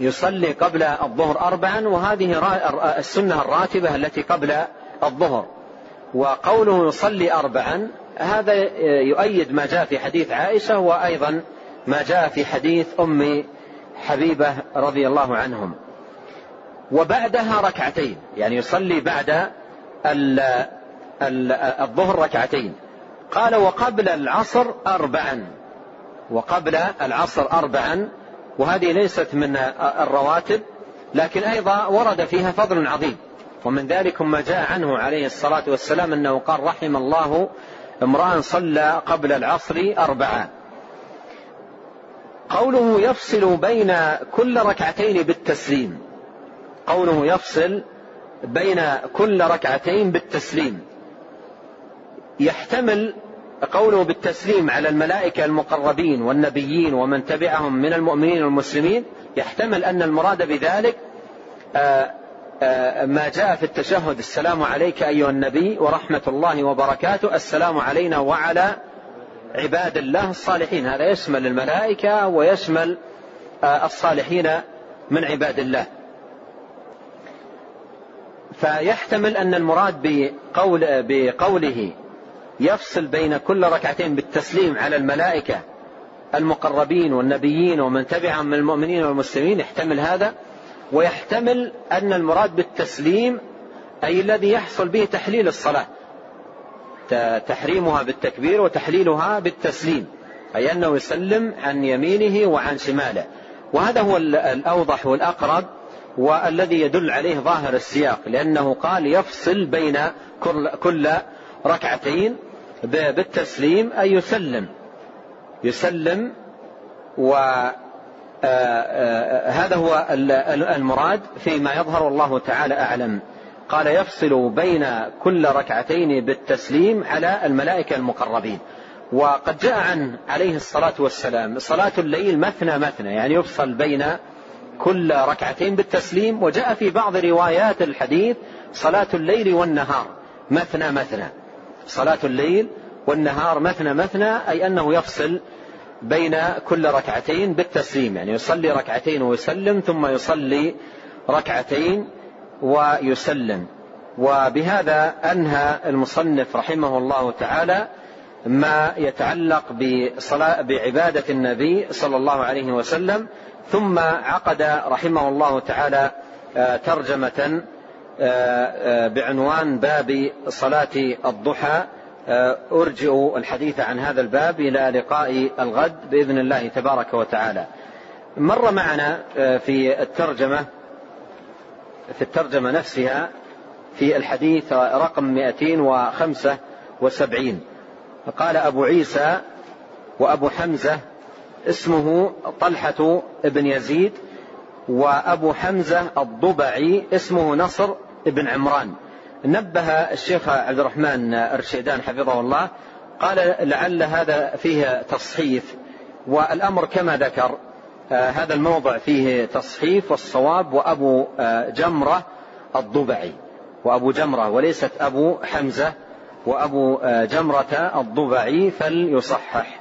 يصلي قبل الظهر أربعا وهذه السنة الراتبة التي قبل الظهر. وقوله يصلي أربعا هذا يؤيد ما جاء في حديث عائشة وأيضا ما جاء في حديث أم حبيبة رضي الله عنهم. وبعدها ركعتين. يعني يصلي بعد الظهر ركعتين. قال وقبل العصر أربعا. وقبل العصر أربعا. وهذه ليست من الرواتب لكن أيضا ورد فيها فضل عظيم. ومن ذلك ما جاء عنه عليه الصلاة والسلام أنه قال رحم الله امرأ صلى قبل العصر أربعة قوله يفصل بين كل ركعتين بالتسليم. قوله يفصل بين كل ركعتين بالتسليم. يحتمل قوله بالتسليم على الملائكة المقربين والنبيين ومن تبعهم من المؤمنين والمسلمين يحتمل أن المراد بذلك آه، آه، ما جاء في التشهد السلام عليك أيها النبي ورحمة الله وبركاته السلام علينا وعلى عباد الله الصالحين. هذا يشمل الملائكة ويشمل آه، الصالحين من عباد الله. فيحتمل أن المراد بقول بقوله يفصل بين كل ركعتين بالتسليم على الملائكة المقربين والنبيين ومن تبعهم من المؤمنين والمسلمين يحتمل هذا. ويحتمل أن المراد بالتسليم أي الذي يحصل به تحليل الصلاة. تحريمها بالتكبير وتحليلها بالتسليم. أي أنه يسلم عن يمينه وعن شماله. وهذا هو الأوضح والأقرب والذي يدل عليه ظاهر السياق لأنه قال يفصل بين كل ركعتين بالتسليم أي يسلم. يسلم و آه، آه، هذا هو المراد فيما يظهر الله تعالى أعلم. قال يفصل بين كل ركعتين بالتسليم على الملائكة المقربين. وقد جاء عنه عليه الصلاة والسلام صلاة الليل مثنى مثنى يعني يفصل بين كل ركعتين بالتسليم وجاء في بعض روايات الحديث صلاة الليل والنهار مثنى مثنى. صلاة الليل والنهار مثنى مثنى أي أنه يفصل بين كل ركعتين بالتسليم. يعني يصلي ركعتين ويسلم ثم يصلي ركعتين ويسلم. وبهذا أنهى المصنف رحمه الله تعالى ما يتعلق بصلاة بعبادة النبي صلى الله عليه وسلم ثم عقد رحمه الله تعالى آه، ترجمة آه، آه، بعنوان باب صلاة الضحى. أرجئ الحديث عن هذا الباب إلى لقاء الغد بإذن الله تبارك وتعالى. مر معنا في الترجمة في الترجمة نفسها في الحديث رقم 275 قال أبو عيسى وأبو حمزة اسمه طلحة بن يزيد وأبو حمزة الضبعي اسمه نصر بن عمران. نبه الشيخ عبد الرحمن الرشيدان حفظه الله قال لعل هذا فيه تصحيف والأمر كما ذكر آه هذا الموضع فيه تصحيف والصواب وأبو آه جمرة الضبعي. وأبو جمرة وليست أبو حمزة وأبو آه جمرة الضبعي فليصحح.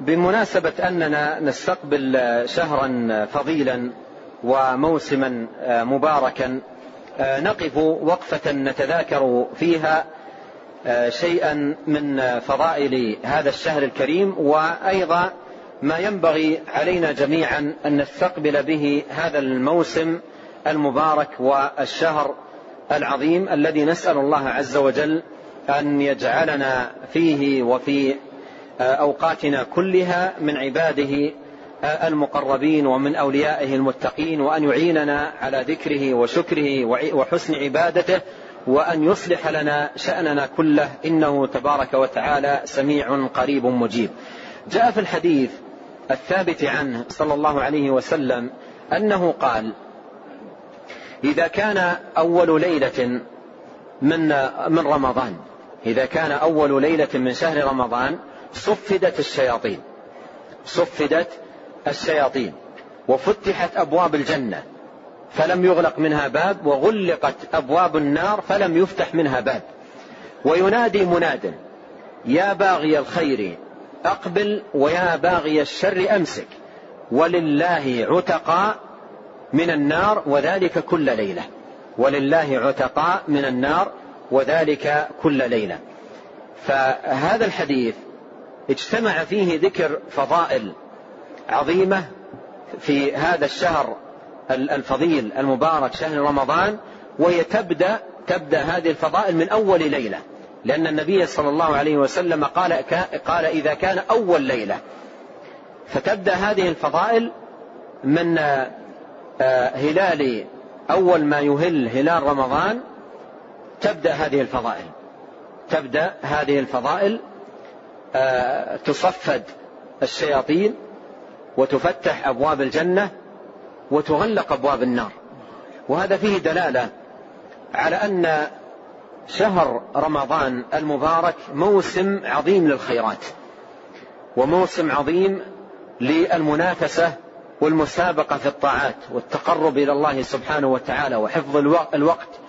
وبمناسبة أننا نستقبل شهرا فضيلا وموسما آه، مباركا آه، نقف وقفة نتذاكر فيها شيئا من فضائل هذا الشهر الكريم وأيضا ما ينبغي علينا جميعا أن نستقبل به هذا الموسم المبارك والشهر العظيم الذي نسأل الله عز وجل أن يجعلنا فيه وفي أوقاتنا كلها من عباده المقربين ومن أوليائه المتقين وأن يعيننا على ذكره وشكره وحسن عبادته وأن يصلح لنا شأننا كله. إنه تبارك وتعالى سميع قريب مجيب. جاء في الحديث الثابت عنه صلى الله عليه وسلم أنه قال إذا كان أول ليلة من من رمضان إذا كان أول ليلة من شهر رمضان صفدت الشياطين. صفدت الشياطين. وفتحت أبواب الجنة. فلم يغلق منها باب وغلقت أبواب النار فلم يفتح منها باب. وينادي مناد يا باغي الخير أقبل ويا باغي الشر أمسك. ولله عتقاء من النار وذلك كل ليلة. ولله عتقاء من النار وذلك كل ليلة. فهذا الحديث اجتمع فيه ذكر فضائل عظيمة في هذا الشهر الفضيل المبارك شهر رمضان وهي تبدأ تبدأ هذه الفضائل من أول ليلة. لأن النبي صلى الله عليه وسلم قال قال إذا كان أول ليلة. فتبدأ هذه الفضائل من آه، هلال أول ما يهل هلال رمضان تبدأ هذه الفضائل. تبدأ هذه الفضائل آه، تصفد الشياطين وتفتح أبواب الجنة وتغلق أبواب النار. وهذا فيه دلالة على أن شهر رمضان المبارك موسم عظيم للخيرات وموسم عظيم للمنافسة والمسابقة في الطاعات والتقرب إلى الله سبحانه وتعالى وحفظ الوقت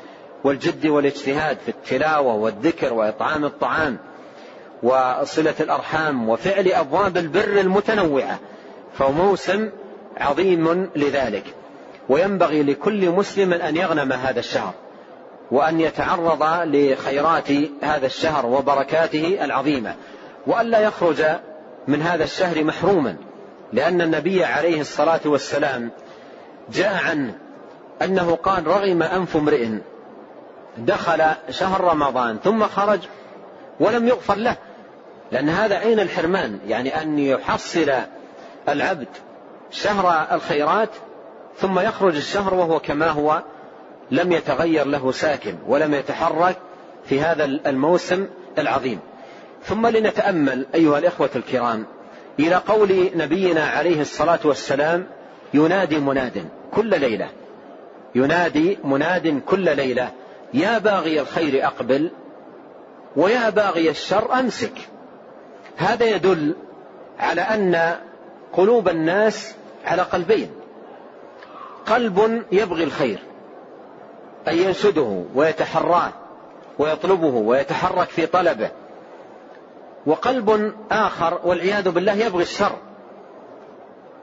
والجد والاجتهاد في التلاوة والذكر وإطعام الطعام وصلة الأرحام وفعل أبواب البر المتنوعة فهو موسم عظيم لذلك. وينبغي لكل مسلم أن يغنم هذا الشهر وأن يتعرض لخيرات هذا الشهر وبركاته العظيمة. وألا يخرج من هذا الشهر محروما لأن النبي عليه الصلاة والسلام جاء عنه أنه قال رغم أنف امرئ دخل شهر رمضان ثم خرج ولم يغفر له. لأن هذا عين الحرمان يعني أن يحصل العبد شهر الخيرات ثم يخرج الشهر وهو كما هو لم يتغير له ساكن ولم يتحرك في هذا الموسم العظيم. ثم لنتأمل أيها الإخوة الكرام إلى قول نبينا عليه الصلاة والسلام ينادي مناد كل ليلة. ينادي مناد كل ليلة. يا باغي الخير أقبل ويا باغي الشر أمسك. هذا يدل على أن قلوب الناس على قلبين. قلب يبغي الخير أن ينشده ويتحراه ويطلبه ويتحرك في طلبه. وقلب آخر والعياذ بالله يبغي الشر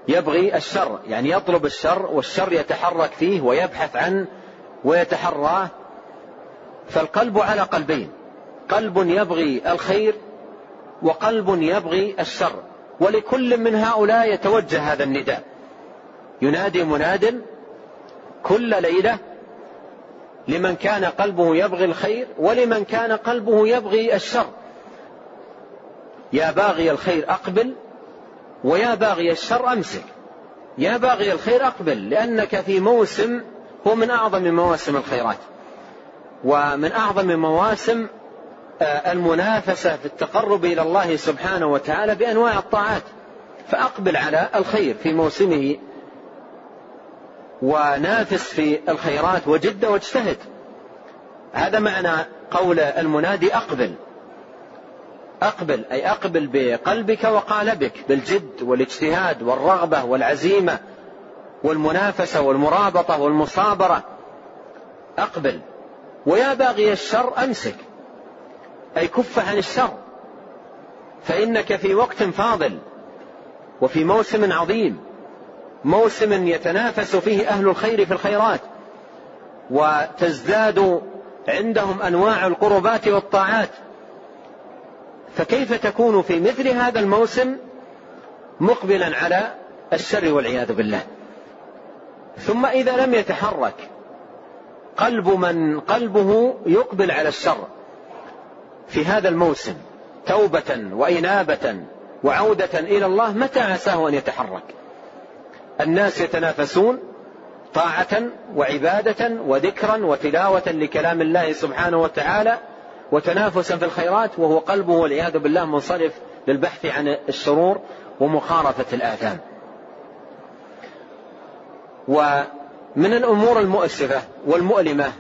يبغي الشر يعني يطلب الشر والشر يتحرك فيه ويبحث عنه ويتحراه فالقلب على قلبين. قلب يبغي الخير وقلب يبغي الشر. ولكل من هؤلاء يتوجه هذا النداء. ينادي مناد كل ليلة لمن كان قلبه يبغي الخير ولمن كان قلبه يبغي الشر. يا باغي الخير أقبل ويا باغي الشر أمسك. يا باغي الخير أقبل لأنك في موسم هو من أعظم مواسم الخيرات. ومن أعظم مواسم آه، المنافسة في التقرب إلى الله سبحانه وتعالى بأنواع الطاعات. فأقبل على الخير في موسمه ونافس في الخيرات وجد واجتهد. هذا معنى قول المنادي أقبل. أقبل أي أقبل بقلبك وقالبك بالجد والاجتهاد والرغبة والعزيمة والمنافسة والمرابطة والمصابرة. أقبل. ويا باغي الشر أمسك. أي كف عن الشر. فإنك في وقت فاضل وفي موسم عظيم. موسم يتنافس فيه أهل الخير في الخيرات. وتزداد عندهم أنواع القربات والطاعات. فكيف تكون في مثل هذا الموسم مقبلا على الشر والعياذ بالله؟ ثم إذا لم يتحرك قلب من قلبه يقبل على الشر في هذا الموسم توبة وإنابة وعودة إلى الله متى عساه أن يتحرك الناس يتنافسون طاعة وعبادة وذكرا وتلاوة لكلام الله سبحانه وتعالى وتنافسا في الخيرات وهو قلبه والعياذ بالله منصرف للبحث عن الشرور ومخالفة الآثام. ومن الأمور المؤسفة والمؤلمة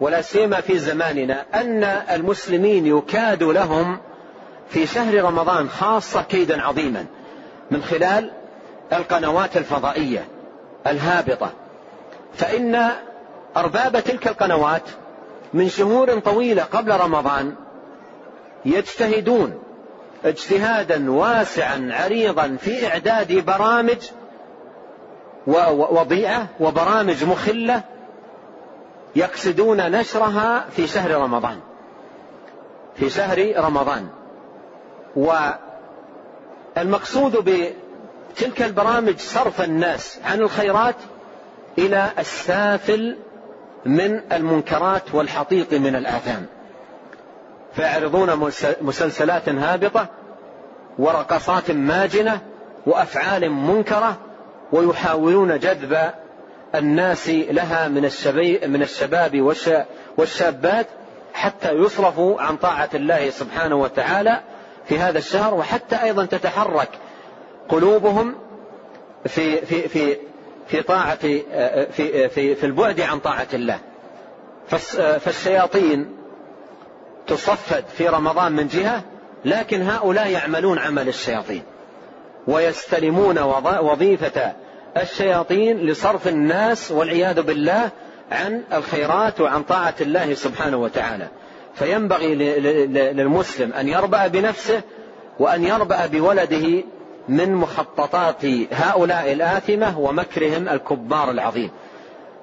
ولا سيما في زماننا أن المسلمين يكاد لهم في شهر رمضان خاصة كيدا عظيما من خلال القنوات الفضائية الهابطة. فإن أرباب تلك القنوات من شهور طويلة قبل رمضان يجتهدون اجتهادا واسعا عريضا في إعداد برامج وضيعة وبرامج مخلة يقصدون نشرها في شهر رمضان. في شهر رمضان. والمقصود تلك البرامج صرف الناس عن الخيرات إلى السافل من المنكرات والحطيط من الآثام. فيعرضون مسلسلات هابطة ورقصات ماجنة وأفعال منكرة ويحاولون جذب الناس لها من من الشباب والشابات حتى يصرفوا عن طاعة الله سبحانه وتعالى في هذا الشهر وحتى أيضا تتحرك قلوبهم في في في في طاعة في في في البعد عن طاعة الله. فالشياطين تصفد في رمضان من جهة لكن هؤلاء يعملون عمل الشياطين. ويستلمون وظيفة الشياطين لصرف الناس والعياذ بالله عن الخيرات وعن طاعة الله سبحانه وتعالى. فينبغي للمسلم أن يربأ بنفسه وأن يربأ بولده من مخططات هؤلاء الآثمة ومكرهم الكبار العظيم.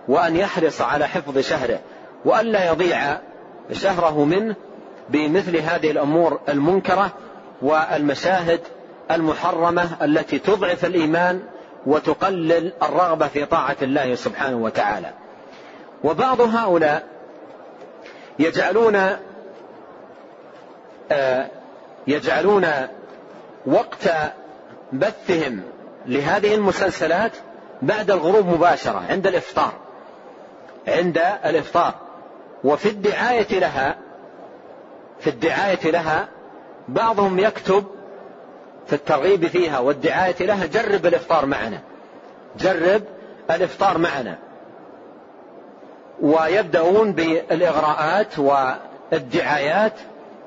وأن يحرص على حفظ شهره وألا يضيع شهره منه بمثل هذه الأمور المنكرة والمشاهد المحرمة التي تضعف الإيمان وتقلل الرغبة في طاعة الله سبحانه وتعالى. وبعض هؤلاء يجعلون آه، يجعلون وقت بثهم لهذه المسلسلات بعد الغروب مباشرة عند الإفطار عند الإفطار. وفي الدعاية لها في الدعاية لها بعضهم يكتب في الترغيب فيها والدعاية لها جرب الإفطار معنا. جرب الإفطار معنا. ويبدأون بالإغراءات والدعايات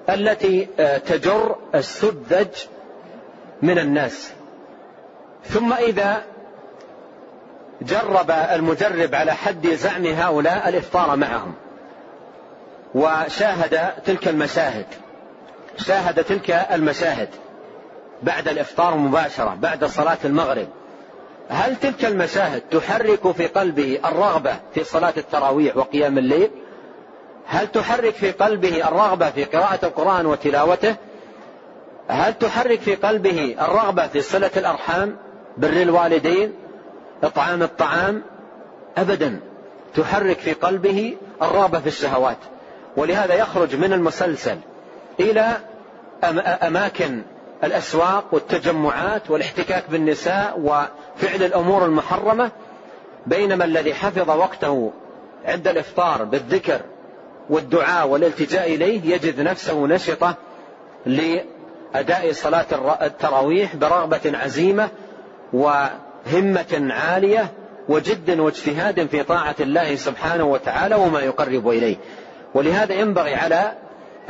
التي تجر السذج من الناس. ثم إذا جرب المجرب على حد زعم هؤلاء الإفطار معهم. وشاهد تلك المشاهد. شاهد تلك المشاهد. بعد الإفطار مباشرة بعد صلاة المغرب. هل تلك المشاهد تحرك في قلبه الرغبة في صلاة التراويح وقيام الليل؟ هل تحرك في قلبه الرغبة في قراءة القرآن وتلاوته؟ هل تحرك في قلبه الرغبة في صلة الأرحام بر الوالدين إطعام الطعام؟ أبدا. تحرك في قلبه الرغبة في الشهوات. ولهذا يخرج من المسلسل إلى أماكن الأسواق والتجمعات والاحتكاك بالنساء وفعل الأمور المحرمة بينما الذي حفظ وقته عند الإفطار بالذكر والدعاء والالتجاء إليه يجد نفسه نشطة لأداء صلاة التراويح برغبة عزيمة وهمة عالية وجد واجتهاد في طاعة الله سبحانه وتعالى وما يقرب إليه. ولهذا ينبغي على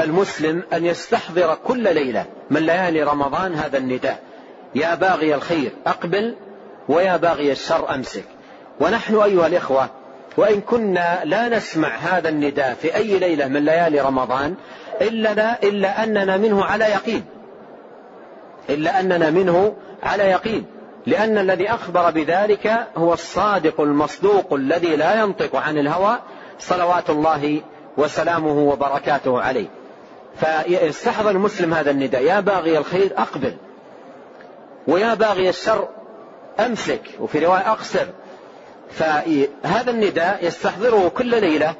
المسلم أن يستحضر كل ليلة من ليالي رمضان هذا النداء. يا باغي الخير أقبل ويا باغي الشر أمسك. ونحن أيها الإخوة وإن كنا لا نسمع هذا النداء في أي ليلة من ليالي رمضان إلا, لا إلا أننا منه على يقين. إلا أننا منه على يقين. لأن الذي أخبر بذلك هو الصادق المصدوق الذي لا ينطق عن الهوى صلوات الله وسلامه وبركاته عليه. فيستحضر المسلم هذا النداء. يا باغي الخير أقبل. ويا باغي الشر أمسك. وفي رواية أقصر. فهذا النداء يستحضره كل ليلة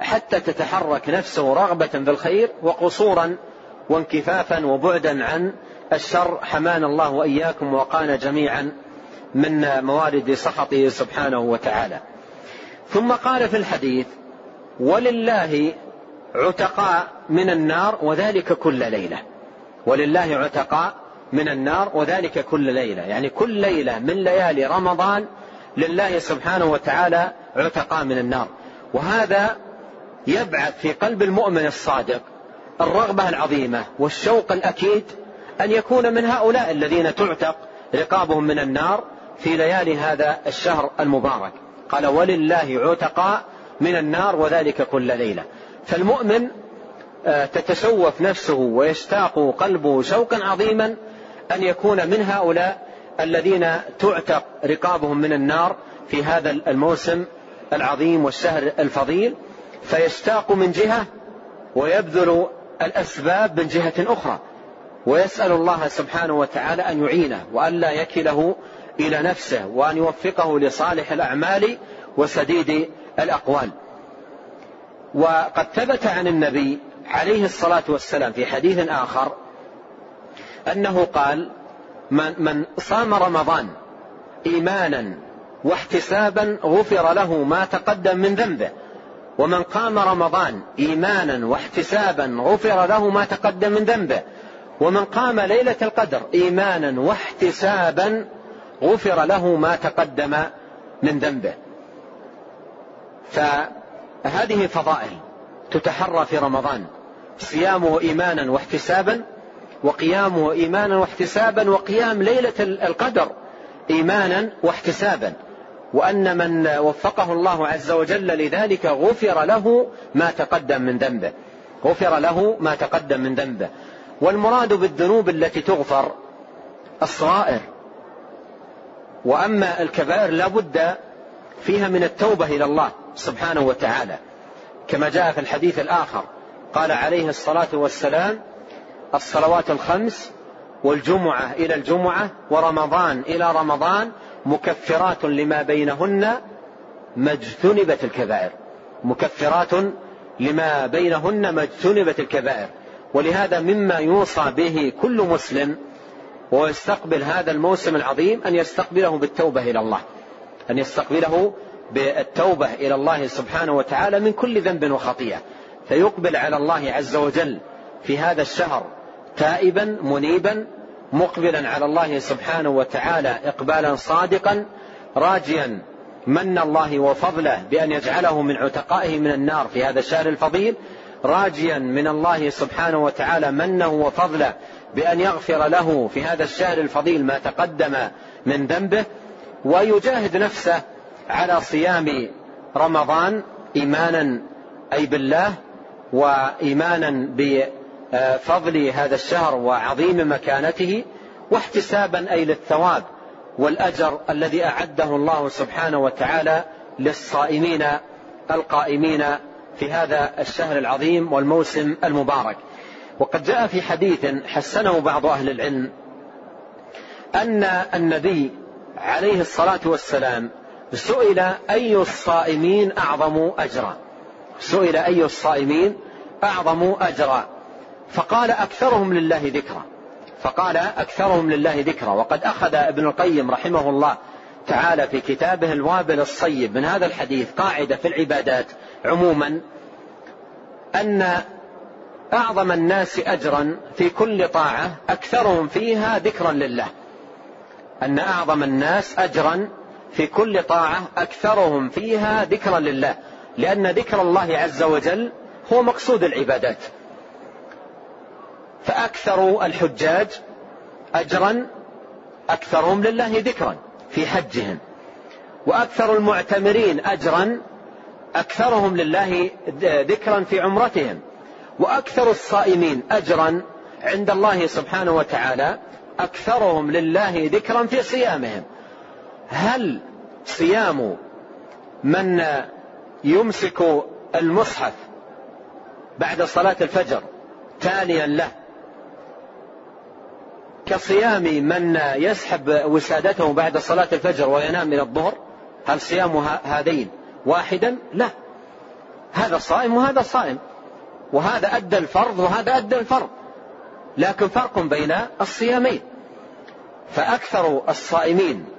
حتى تتحرك نفسه رغبة في الخير وقصورا وانكفافا وبعدا عن الشر. حمانا الله وإياكم وقانا جميعا من موارد سخطه سبحانه وتعالى. ثم قال في الحديث ولله عتقاء من النار وذلك كل ليلة. ولله عتقاء من النار وذلك كل ليلة. يعني كل ليلة من ليالي رمضان لله سبحانه وتعالى عتقاء من النار. وهذا يبعث في قلب المؤمن الصادق الرغبة العظيمة والشوق الأكيد أن يكون من هؤلاء الذين تعتق رقابهم من النار في ليالي هذا الشهر المبارك. قال ولله عتقاء من النار وذلك كل ليلة. فالمؤمن آه، تتشوف نفسه ويشتاق قلبه شوقا عظيما أن يكون من هؤلاء الذين تعتق رقابهم من النار في هذا الموسم العظيم والشهر الفضيل فيشتاق من جهة ويبذل الأسباب من جهة أخرى ويسأل الله سبحانه وتعالى أن يعينه وأن لا يكله إلى نفسه وأن يوفقه لصالح الأعمال وسديد الأقوال. وقد ثبت عن النبي عليه الصلاة والسلام في حديث آخر أنه قال من, من صام رمضان إيمانا واحتسابا غفر له ما تقدم من ذنبه ومن قام رمضان إيمانا واحتسابا غفر له ما تقدم من ذنبه ومن قام ليلة القدر إيمانا واحتسابا غفر له ما تقدم من ذنبه. فهذه فضائل تتحرى في رمضان. صيامه إيمانا واحتسابا وقيامه إيمانا واحتسابا وقيام ليلة القدر إيمانا واحتسابا. وأن من وفقه الله عز وجل لذلك غفر له ما تقدم من ذنبه. غفر له ما تقدم من ذنبه. والمراد بالذنوب التي تغفر الصغائر. وأما الكبائر لا بد فيها من التوبة إلى الله. سبحانه وتعالى. كما جاء في الحديث الآخر قال عليه الصلاة والسلام الصلوات الخمس والجمعة إلى الجمعة ورمضان إلى رمضان مكفرات لما بينهن ما اجتنبت الكبائر. مكفرات لما بينهن ما اجتنبت الكبائر. ولهذا مما يوصى به كل مسلم ويستقبل هذا الموسم العظيم أن يستقبله بالتوبة إلى الله. أن يستقبله بالتوبة إلى الله سبحانه وتعالى من كل ذنب وخطيئة. فيقبل على الله عز وجل في هذا الشهر تائبا منيبا مقبلا على الله سبحانه وتعالى اقبالا صادقا راجيا من الله وفضله بأن يجعله من عتقائه من النار في هذا الشهر الفضيل راجيا من الله سبحانه وتعالى منه وفضله بأن يغفر له في هذا الشهر الفضيل ما تقدم من ذنبه ويجاهد نفسه على صيام رمضان إيمانا أي بالله وإيمانا بفضل هذا الشهر وعظيم مكانته واحتسابا أي للثواب والأجر الذي أعده الله سبحانه وتعالى للصائمين القائمين في هذا الشهر العظيم والموسم المبارك. وقد جاء في حديث حسنه بعض أهل العلم أن النبي عليه الصلاة والسلام سئل أي الصائمين أعظم أجرا. سئل أي الصائمين أعظم أجرا. فقال أكثرهم لله ذكرا. فقال أكثرهم لله ذكرا. وقد أخذ ابن القيم رحمه الله تعالى في كتابه الوابل الصيب من هذا الحديث قاعدة في العبادات عموما أن أعظم الناس أجرا في كل طاعة أكثرهم فيها ذكرا لله. أن أعظم الناس أجرا في كل طاعة أكثرهم فيها ذكرا لله لأن ذكر الله عز وجل هو مقصود العبادات. فأكثر الحجاج أجرا أكثرهم لله ذكرا في حجهم وأكثر المعتمرين أجرا أكثرهم لله ذكرا في عمرتهم وأكثر الصائمين أجرا عند الله سبحانه وتعالى أكثرهم لله ذكرا في صيامهم. هل صيام من يمسك المصحف بعد صلاة الفجر تاليا له؟ كصيام من يسحب وسادته بعد صلاة الفجر وينام من الظهر هل صيام هذين واحدا؟ لا. هذا صائم وهذا صائم وهذا أدى الفرض وهذا أدى الفرض لكن فرق بين الصيامين. فأكثر الصائمين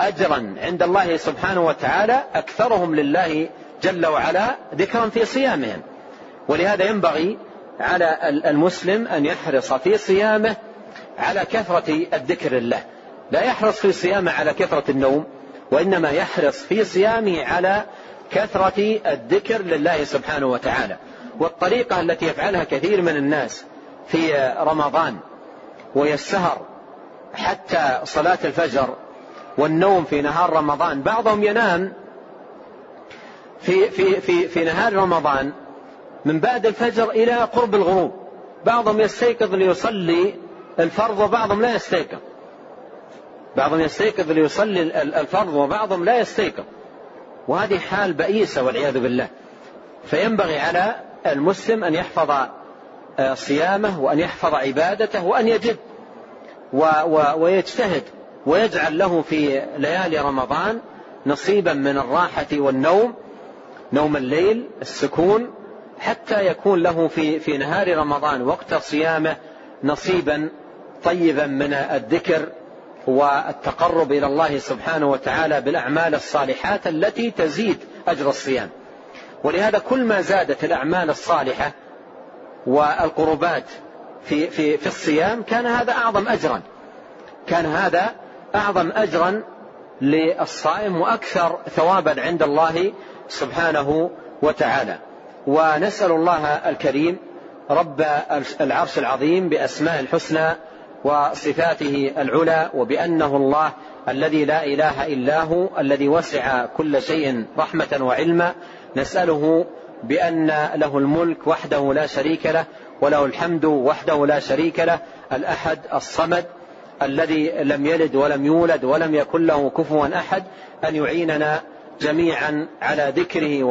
أجرا عند الله سبحانه وتعالى أكثرهم لله جل وعلا ذكرا في صيامهم. ولهذا ينبغي على المسلم أن يحرص في صيامه على كثرة الذكر لله لا يحرص في صيامه على كثرة النوم وإنما يحرص في صيامه على كثرة الذكر لله سبحانه وتعالى. والطريقة التي يفعلها كثير من الناس في رمضان وهي السهر حتى صلاة الفجر والنوم في نهار رمضان. بعضهم ينام في في في في نهار رمضان من بعد الفجر إلى قرب الغروب. بعضهم يستيقظ ليصلي الفرض وبعضهم لا يستيقظ. بعضهم يستيقظ ليصلي الفرض وبعضهم لا يستيقظ. وهذه حال بئيسة والعياذ بالله. فينبغي على المسلم أن يحفظ آه، صيامه وأن يحفظ عبادته وأن يجد و و ويجتهد ويجعل له في ليالي رمضان نصيبا من الراحة والنوم نوم الليل السكون حتى يكون له في في نهار رمضان وقت صيامه نصيبا طيبا من الذكر والتقرب إلى الله سبحانه وتعالى بالأعمال الصالحات التي تزيد أجر الصيام. ولهذا كل ما زادت الأعمال الصالحة والقربات في في في الصيام كان هذا أعظم اجرا. كان هذا أعظم اجرا للصائم وأكثر ثوابا عند الله سبحانه وتعالى. ونسأل الله الكريم رب العرش العظيم باسماء الحسنى وصفاته العلى وبأنه الله الذي لا إله إلا هو الذي وسع كل شيء رحمة وعلما نسأله بأن له الملك وحده لا شريك له وله الحمد وحده لا شريك له الأحد الصمد الذي لم يلد ولم يولد ولم يكن له كفوا أحد أن يعيننا جميعا على ذكره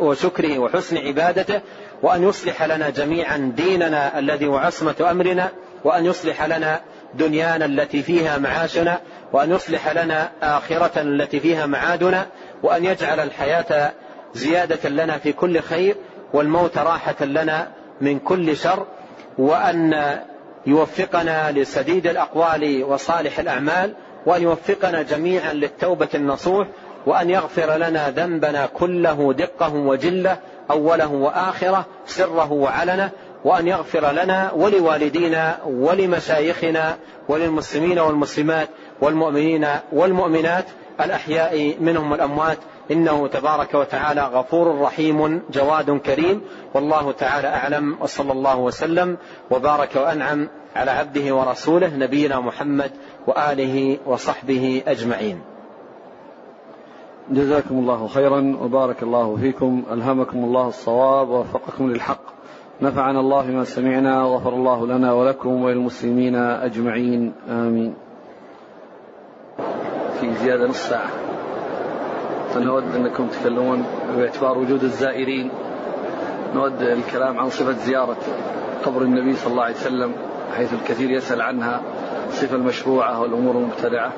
وشكره وحسن عبادته وأن يصلح لنا جميعا ديننا الذي هو عصمة أمرنا وأن يصلح لنا دنيانا التي فيها معاشنا وأن يصلح لنا آخرة التي فيها معادنا وأن يجعل الحياة زيادة لنا في كل خير والموت راحة لنا من كل شر وأن يوفقنا لسديد الأقوال وصالح الأعمال وأن يوفقنا جميعا للتوبة النصوح وأن يغفر لنا ذنبنا كله دقة وجلة أوله وآخرة سره وعلنه وأن يغفر لنا ولوالدينا ولمشايخنا وللمسلمين والمسلمات والمؤمنين والمؤمنات الأحياء منهم والأموات. إنه تبارك وتعالى غفور رحيم جواد كريم. والله تعالى أعلم وصلى الله وسلم وبارك وأنعم على عبده ورسوله نبينا محمد وآله وصحبه أجمعين. جزاكم الله خيرا وبارك الله فيكم ألهمكم الله الصواب ووفقكم للحق. نفعنا الله ما سمعنا وغفر الله لنا ولكم وللمسلمين أجمعين آمين. في زيادة نص ساعة. فنود أنكم تكلمون باعتبار وجود الزائرين. نود الكلام عن صفة زيارة قبر النبي صلى الله عليه وسلم حيث الكثير يسأل عنها الصفة المشروعة والأمور المبتدعة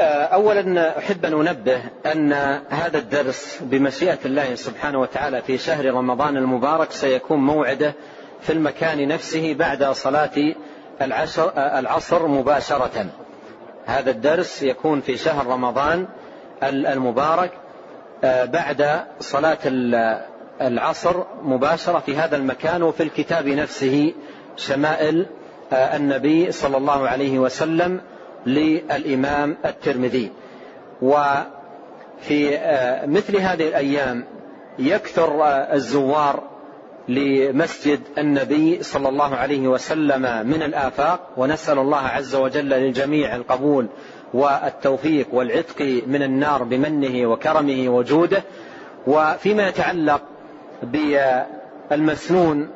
أولا أحب أن أنبه أن هذا الدرس بمشيئة الله سبحانه وتعالى في شهر رمضان المبارك سيكون موعده في المكان نفسه بعد صلاة العشر, العصر مباشرة. هذا الدرس يكون في شهر رمضان المبارك بعد صلاة العصر مباشرة في هذا المكان وفي الكتاب نفسه شمائل النبي صلى الله عليه وسلم للإمام الترمذي. وفي مثل هذه الأيام يكثر الزوار لمسجد النبي صلى الله عليه وسلم من الآفاق ونسأل الله عز وجل للجميع القبول والتوفيق والعتق من النار بمنه وكرمه وجوده. وفيما يتعلق بالمسنون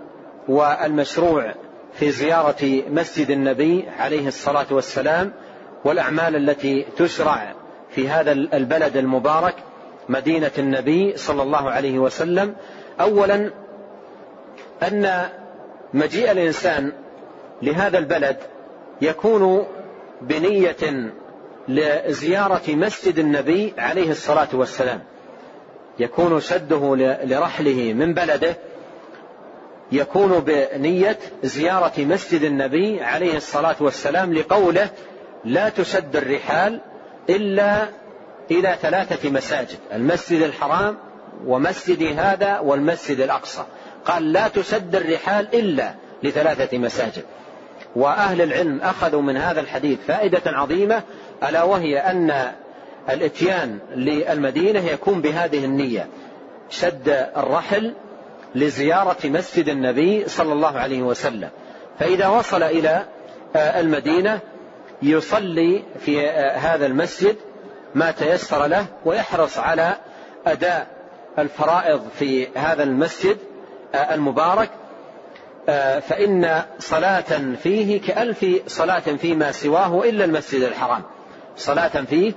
والمشروع في زيارة مسجد النبي عليه الصلاة والسلام والأعمال التي تشرع في هذا البلد المبارك مدينة النبي صلى الله عليه وسلم. أولا أن مجيء الإنسان لهذا البلد يكون بنية لزيارة مسجد النبي عليه الصلاة والسلام. يكون شده لرحله من بلده. يكون بنية زيارة مسجد النبي عليه الصلاة والسلام لقوله لا تشد الرحال إلا إلى ثلاثة مساجد المسجد الحرام ومسجد هذا والمسجد الأقصى. قال لا تشد الرحال إلا لثلاثة مساجد. وأهل العلم أخذوا من هذا الحديث فائدة عظيمة ألا وهي أن الإتيان للمدينة يكون بهذه النية. شد الرحل لزيارة مسجد النبي صلى الله عليه وسلم. فإذا وصل إلى المدينة يصلي في هذا المسجد ما تيسر له ويحرص على أداء الفرائض في هذا المسجد. المبارك فإن صلاة فيه كألف صلاة فيما سواه إلا المسجد الحرام. صلاة فيه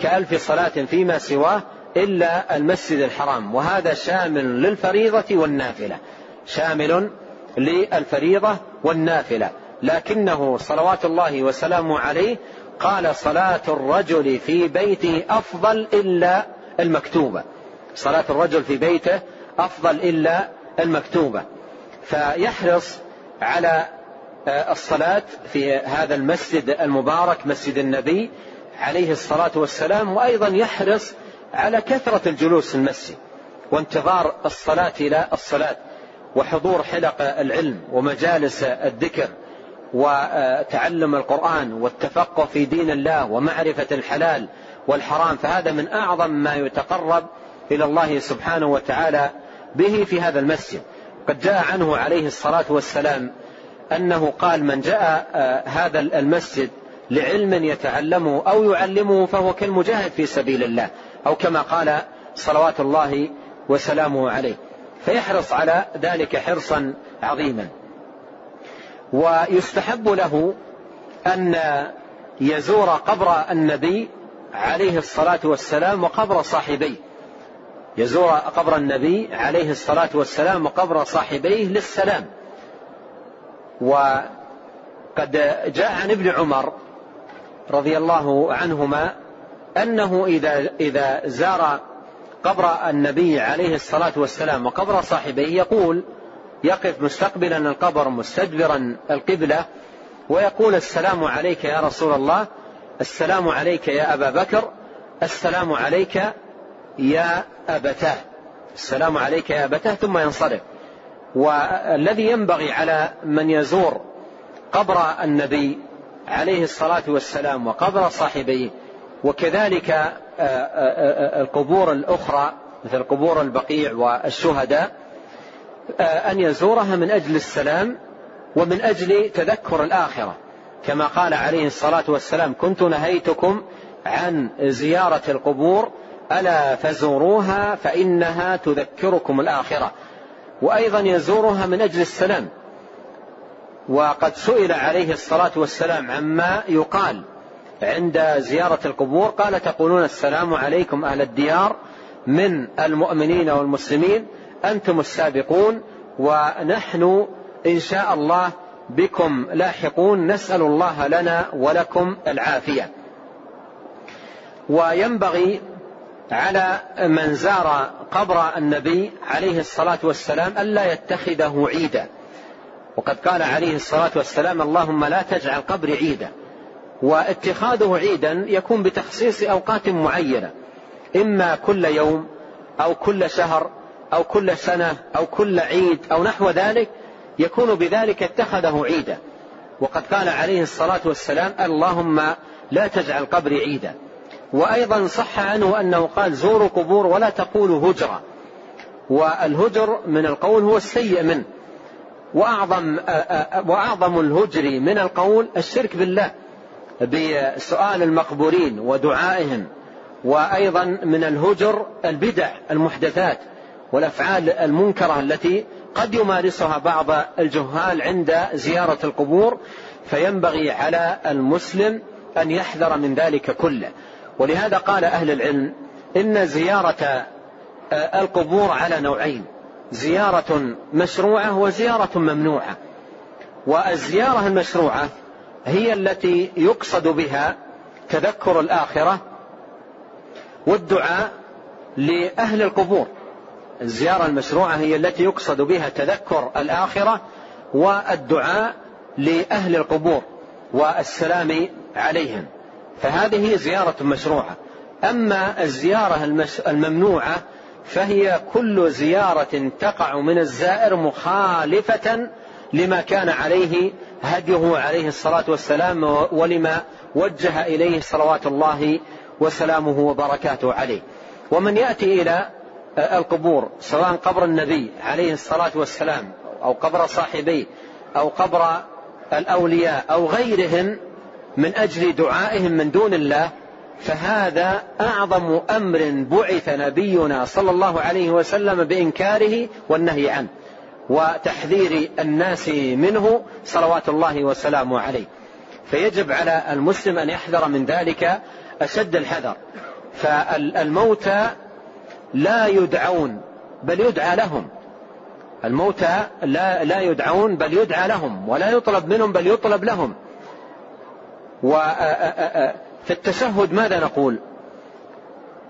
كألف صلاة فيما سواه إلا المسجد الحرام. وهذا شامل للفريضة والنافلة. شامل للفريضة والنافلة. لكنه صلوات الله وسلامه عليه قال صلاة الرجل في بيته أفضل إلا المكتوبة. صلاة الرجل في بيته أفضل إلا المكتوبة. فيحرص على الصلاة في هذا المسجد المبارك مسجد النبي عليه الصلاة والسلام وأيضا يحرص على كثرة الجلوس في المسجد وانتظار الصلاة إلى الصلاة وحضور حلق العلم ومجالس الذكر وتعلم القرآن والتفقه في دين الله ومعرفة الحلال والحرام. فهذا من أعظم ما يتقرب إلى الله سبحانه وتعالى به في هذا المسجد. قد جاء عنه عليه الصلاة والسلام أنه قال من جاء هذا المسجد لعلم يتعلمه أو يعلمه فهو كالمجاهد في سبيل الله أو كما قال صلوات الله وسلامه عليه. فيحرص على ذلك حرصا عظيما. ويستحب له أن يزور قبر النبي عليه الصلاة والسلام وقبر صاحبيه. يزور قبر النبي عليه الصلاة والسلام وقبر صاحبيه للسلام. وقد جاء عن ابن عمر رضي الله عنهما أنه إذا إذا زار قبر النبي عليه الصلاة والسلام وقبر صاحبيه يقول يقف مستقبلا القبر مستدبرا القبلة ويقول السلام عليك يا رسول الله السلام عليك يا أبا بكر السلام عليك يا أبتاه. السلام عليك يا أبتاه ثم ينصرف. والذي ينبغي على من يزور قبر النبي عليه الصلاة والسلام وقبر صاحبيه وكذلك آه، آه، القبور الأخرى مثل قبور البقيع والشهداء أن يزورها من أجل السلام ومن أجل تذكر الآخرة. كما قال عليه الصلاة والسلام كنت نهيتكم عن زيارة القبور ألا فزوروها فإنها تذكركم الآخرة. وأيضا يزورها من أجل السلام. وقد سئل عليه الصلاة والسلام عما يقال عند زيارة القبور. قال تقولون السلام عليكم أهل الديار من المؤمنين والمسلمين. أنتم السابقون ونحن إن شاء الله بكم لاحقون. نسأل الله لنا ولكم العافية. وينبغي على من زار قبر النبي عليه الصلاة والسلام ألا يتخذه عيدا. وقد قال عليه الصلاة والسلام اللهم لا تجعل قبري عيدا. واتخاذه عيدا يكون بتخصيص أوقات معينة. إما كل يوم أو كل شهر أو كل سنة أو كل عيد أو نحو ذلك يكون بذلك اتخذه عيدا. وقد قال عليه الصلاة والسلام اللهم لا تجعل قبري عيدا. وأيضا صح عنه أنه قال زوروا قبور ولا تقولوا هجرة. والهجر من القول هو السيء منه. وأعظم, وأعظم الهجر من القول الشرك بالله بسؤال المقبورين ودعائهم. وأيضا من الهجر البدع المحدثات والأفعال المنكرة التي قد يمارسها بعض الجهال عند زيارة القبور. فينبغي على المسلم أن يحذر من ذلك كله. ولهذا قال أهل العلم إن زيارة آه، القبور على نوعين زيارة مشروعة وزيارة ممنوعة. والزيارة المشروعة هي التي يقصد بها تذكر الآخرة والدعاء لأهل القبور. الزيارة المشروعة هي التي يقصد بها تذكر الآخرة والدعاء لأهل القبور والسلام عليهم. فهذه زيارة مشروعة. أما الزيارة الممنوعة فهي كل زيارة تقع من الزائر مخالفة لما كان عليه هديه عليه الصلاة والسلام ولما وجه إليه صلوات الله وسلامه وبركاته عليه. ومن يأتي إلى القبور سواء قبر النبي عليه الصلاة والسلام أو قبر صاحبيه أو قبر الأولياء أو غيرهم من أجل دعائهم من دون الله فهذا أعظم أمر بعث نبينا صلى الله عليه وسلم بإنكاره والنهي عنه وتحذير الناس منه صلوات الله وسلامه عليه. فيجب على المسلم أن يحذر من ذلك أشد الحذر. فالموتى لا يدعون بل يدعى لهم. الموتى لا, لا يدعون بل يدعى لهم ولا يطلب منهم بل يطلب لهم. وفي التشهد ماذا نقول؟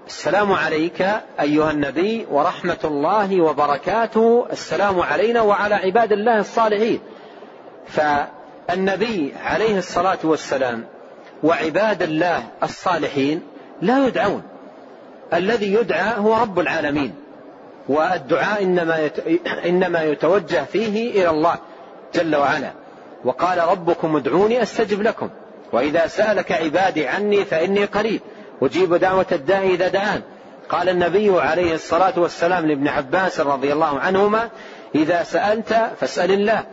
السلام عليك أيها النبي ورحمة الله وبركاته. السلام علينا وعلى عباد الله الصالحين. فالنبي عليه الصلاة والسلام وعباد الله الصالحين لا يدعون. الذي يدعى هو رب العالمين. والدعاء إنما إنما يتوجه فيه إلى الله جل وعلا. وقال ربكم ادعوني أستجب لكم. وإذا سألك عبادي عني فإني قريب. أجيب دعوة الداعي إذا دعان. قال النبي عليه الصلاة والسلام لابن عباس رضي الله عنهما إذا سألت فاسأل الله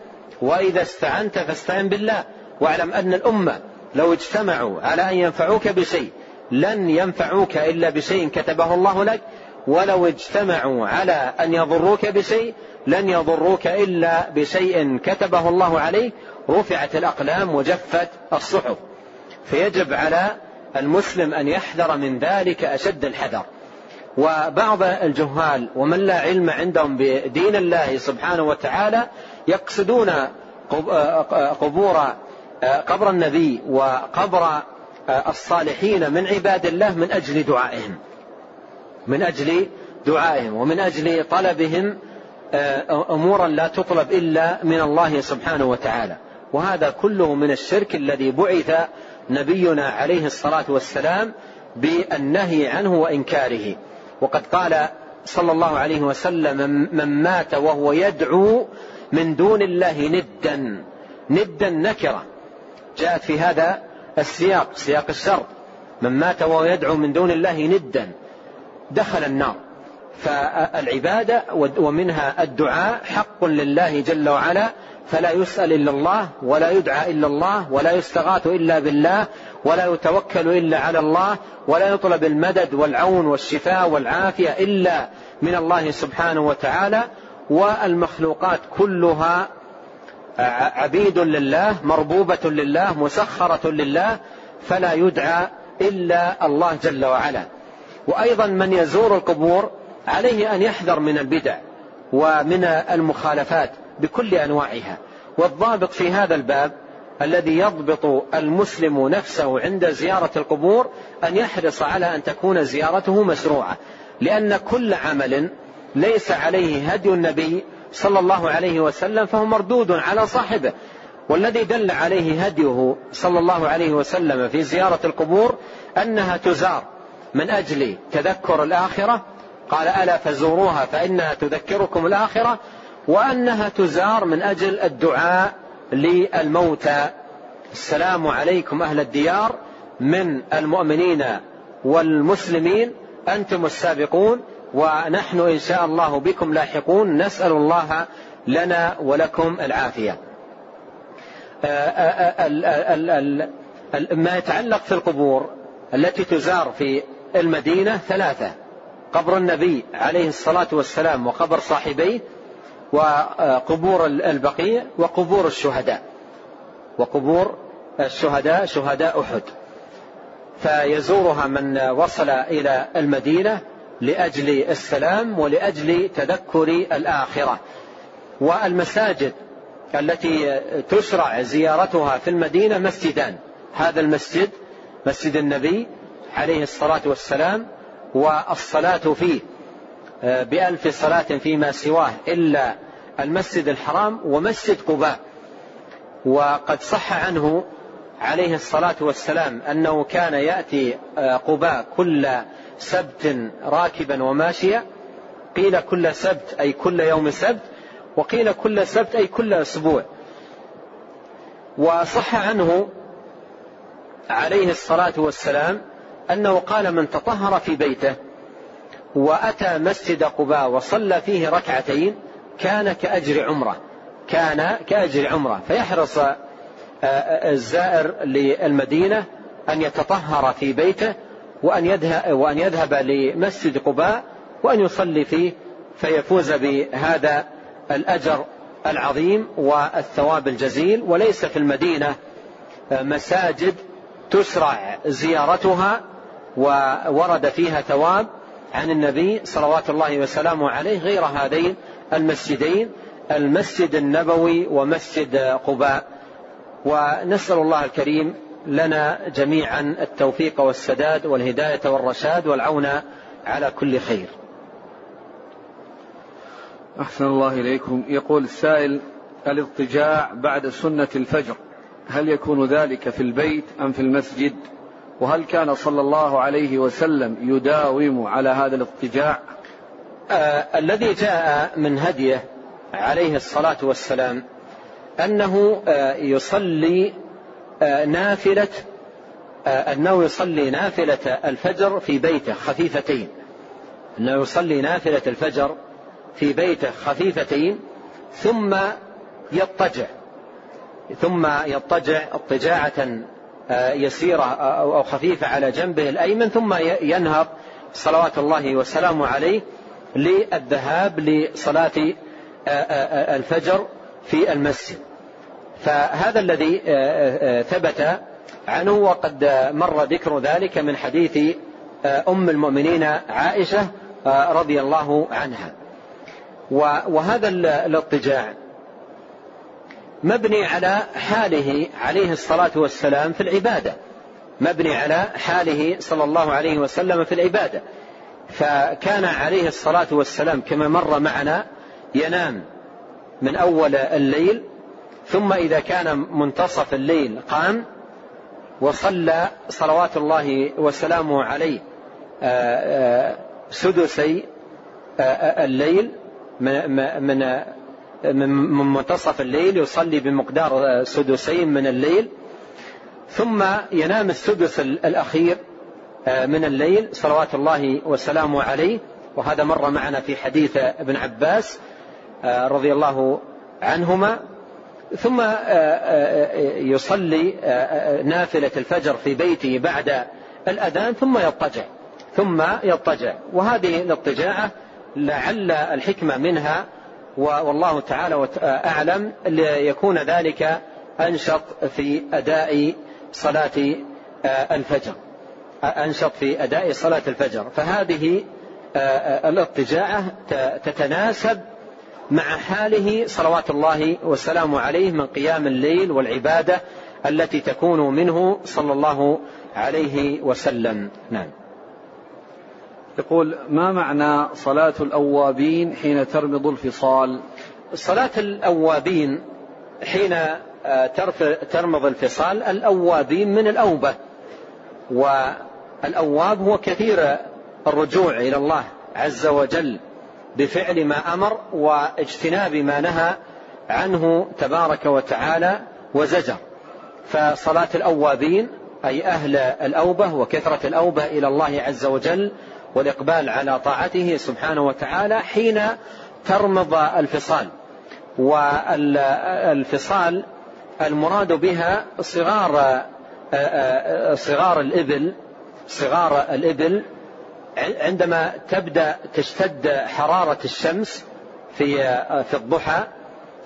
وإذا استعنت فاستعن بالله. واعلم أن الأمة لو اجتمعوا على أن ينفعوك بشيء لن ينفعوك إلا بشيء كتبه الله لك. ولو اجتمعوا على أن يضروك بشيء لن يضروك إلا بشيء كتبه الله عليك. رفعت الأقلام وجفت الصحف. فيجب على المسلم أن يحذر من ذلك أشد الحذر. وبعض الجهال ومن لا علم عندهم بدين الله سبحانه وتعالى يقصدون قبور قبر النبي وقبر الصالحين من عباد الله من أجل دعائهم. من أجل دعائهم ومن أجل طلبهم أمورا لا تطلب إلا من الله سبحانه وتعالى. وهذا كله من الشرك الذي بعث نبينا عليه الصلاة والسلام بالنهي عنه وإنكاره. وقد قال صلى الله عليه وسلم من مات وهو يدعو من دون الله ندا ندا نكرة. جاءت في هذا السياق سياق الشر من مات وهو يدعو من دون الله ندا دخل النار. فالعبادة ومنها الدعاء حق لله جل وعلا فلا يسأل إلا الله ولا يدعى إلا الله ولا يستغاث إلا بالله ولا يتوكل إلا على الله ولا يطلب المدد والعون والشفاء والعافية إلا من الله سبحانه وتعالى. والمخلوقات كلها عبيد لله مربوبة لله مسخرة لله فلا يدعى إلا الله جل وعلا. وأيضا من يزور القبور عليه أن يحذر من البدع ومن المخالفات. بكل أنواعها. والضابط في هذا الباب الذي يضبط المسلم نفسه عند زيارة القبور أن يحرص على أن تكون زيارته مشروعة لأن كل عمل ليس عليه هدي النبي صلى الله عليه وسلم فهو مردود على صاحبه. والذي دل عليه هديه صلى الله عليه وسلم في زيارة القبور أنها تزار من أجل تذكر الآخرة. قال ألا فزوروها فإنها تذكركم الآخرة وأنها تزار من أجل الدعاء للموتى. السلام عليكم أهل الديار من المؤمنين والمسلمين. أنتم السابقون ونحن إن شاء الله بكم لاحقون. نسأل الله لنا ولكم العافية. ما يتعلق في القبور التي تزار في المدينة ثلاثة. قبر النبي عليه الصلاة والسلام وقبر صاحبيه وقبور البقيع وقبور الشهداء. وقبور الشهداء شهداء أحد. فيزورها من وصل إلى المدينة لأجل السلام ولأجل تذكر الآخرة. والمساجد التي تشرع زيارتها في المدينة مسجدان. هذا المسجد مسجد النبي عليه الصلاة والسلام والصلاة فيه آه، بألف صلاة فيما سواه إلا المسجد الحرام ومسجد قباء. وقد صح عنه عليه الصلاة والسلام أنه كان يأتي آه، قباء كل سبت راكبا وماشيا قيل كل سبت أي كل يوم سبت وقيل كل سبت أي كل أسبوع. وصح عنه عليه الصلاة والسلام أنه قال من تطهر في بيته وأتى مسجد قباء وصلى فيه ركعتين كان كأجر عمرة. كان كأجر عمرة. فيحرص آه، آه، الزائر للمدينة أن يتطهر في بيته وأن يذهب, وأن يذهب لمسجد قباء وأن يصلي فيه فيفوز بهذا الأجر العظيم والثواب الجزيل. وليس في المدينة آه، مساجد تشرع زيارتها وورد فيها ثواب عن النبي صلوات الله وسلامه عليه غير هذين المسجدين المسجد النبوي ومسجد قباء. ونسأل الله الكريم لنا جميعا التوفيق والسداد والهداية والرشاد والعون على كل خير. أحسن الله إليكم. يقول السائل الاضطجاع بعد سنة الفجر هل يكون ذلك في البيت أم في المسجد؟ وهل كان صلى الله عليه وسلم يداوم على هذا الاضطجاع آه الذي جاء من هديه عليه الصلاة والسلام أنه آه يصلي آه نافلة آه أنه يصلي نافلة الفجر في بيته خفيفتين. أنه يصلي نافلة الفجر في بيته خفيفتين ثم يضطجع. ثم يضطجع اضطجاعة آه، يسيرة أو خفيفة على جنبه الأيمن ثم ينهض صلوات الله وسلامه عليه. للذهاب لصلاة آه، آه، الفجر في المسجد. فهذا الذي ثبت عنه وقد مر ذكر ذلك من حديث أم المؤمنين عائشة رضي الله عنها. وهذا الاضطجاع مبني على حاله عليه الصلاة والسلام في العبادة. مبني على حاله صلى الله عليه وسلم في العبادة. فكان عليه الصلاة والسلام كما مر معنا ينام من أول الليل ثم إذا كان منتصف الليل قام وصلى صلوات الله وسلامه عليه آه، آه، سدسي آه، الليل من من منتصف الليل يصلي بمقدار سدسين من الليل ثم ينام السدس الأخير من الليل صلوات الله وسلامه عليه. وهذا مر معنا في حديث ابن عباس رضي الله عنهما. ثم يصلي نافلة الفجر في بيته بعد الأذان ثم يضطجع ثم يضطجع. وهذه الاضطجاعة لعل الحكمة منها والله تعالى أعلم ليكون ذلك أنشط في أداء صلاة الفجر. أنشط في أداء صلاة الفجر. فهذه الاضطجاعة تتناسب مع حاله صلوات الله والسلام عليه من قيام الليل والعبادة التي تكون منه صلى الله عليه وسلم. نعم. يقول ما معنى صلاة الأوابين حين ترمض الفصال؟ صلاة الأوابين حين آه، ترمض الفصال الأوابين من الأوبة والأواب هو كثير الرجوع إلى الله عز وجل بفعل ما أمر واجتناب ما نهى عنه تبارك وتعالى وزجر. فصلاة الأوابين أي أهل الأوبة وكثرة الأوبة إلى الله عز وجل والإقبال على طاعته سبحانه وتعالى حين ترمض الفصال. والفصال المراد بها صغار صغار الإبل صغار الإبل عندما تبدأ تشتد حرارة الشمس في في الضحى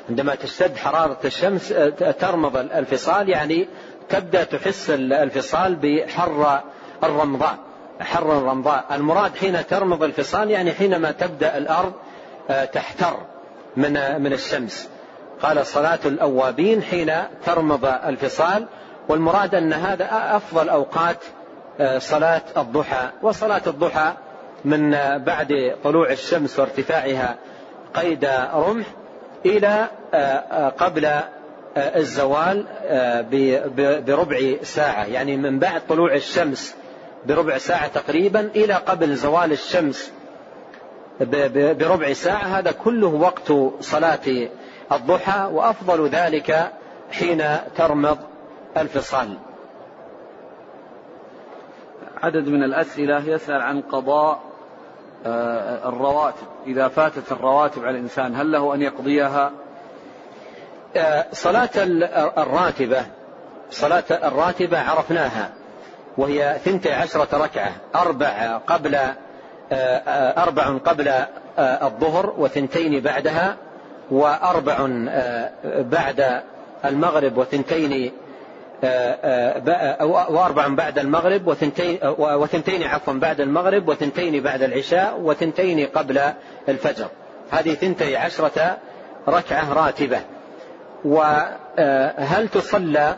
عندما تشتد حرارة الشمس ترمض الفصال يعني تبدأ تحس الفصال بحر الرمضاء حر الرمضاء. المراد حين ترمض الفصال يعني حينما تبدأ الأرض آه، تحتر من من الشمس. قال صلاة الأوابين حين ترمض الفصال والمراد أن هذا أفضل أوقات صلاة الضحى وصلاة الضحى من بعد طلوع الشمس وارتفاعها قيد رمح إلى آه، قبل الزوال بربع ساعة. يعني من بعد طلوع الشمس بربع ساعة تقريبا إلى قبل زوال الشمس بربع ساعة. هذا كله وقت صلاة الضحى وأفضل ذلك حين ترمض الفصال. عدد من الأسئلة يسأل عن قضاء آه، الرواتب. إذا فاتت الرواتب على الإنسان هل له أن يقضيها؟ آه، صلاة الراتبة صلاة الراتبة عرفناها وهي ثنتي عشرة ركعة أربع قبل آه، أربع قبل الظهر وثنتين بعدها وأربع بعد المغرب وثنتين وأربع بعد المغرب وثنتين وثنتين عفوا بعد المغرب وثنتين بعد العشاء وثنتين قبل الفجر. هذه ثنتي عشرة ركعة راتبة. وهل تصلى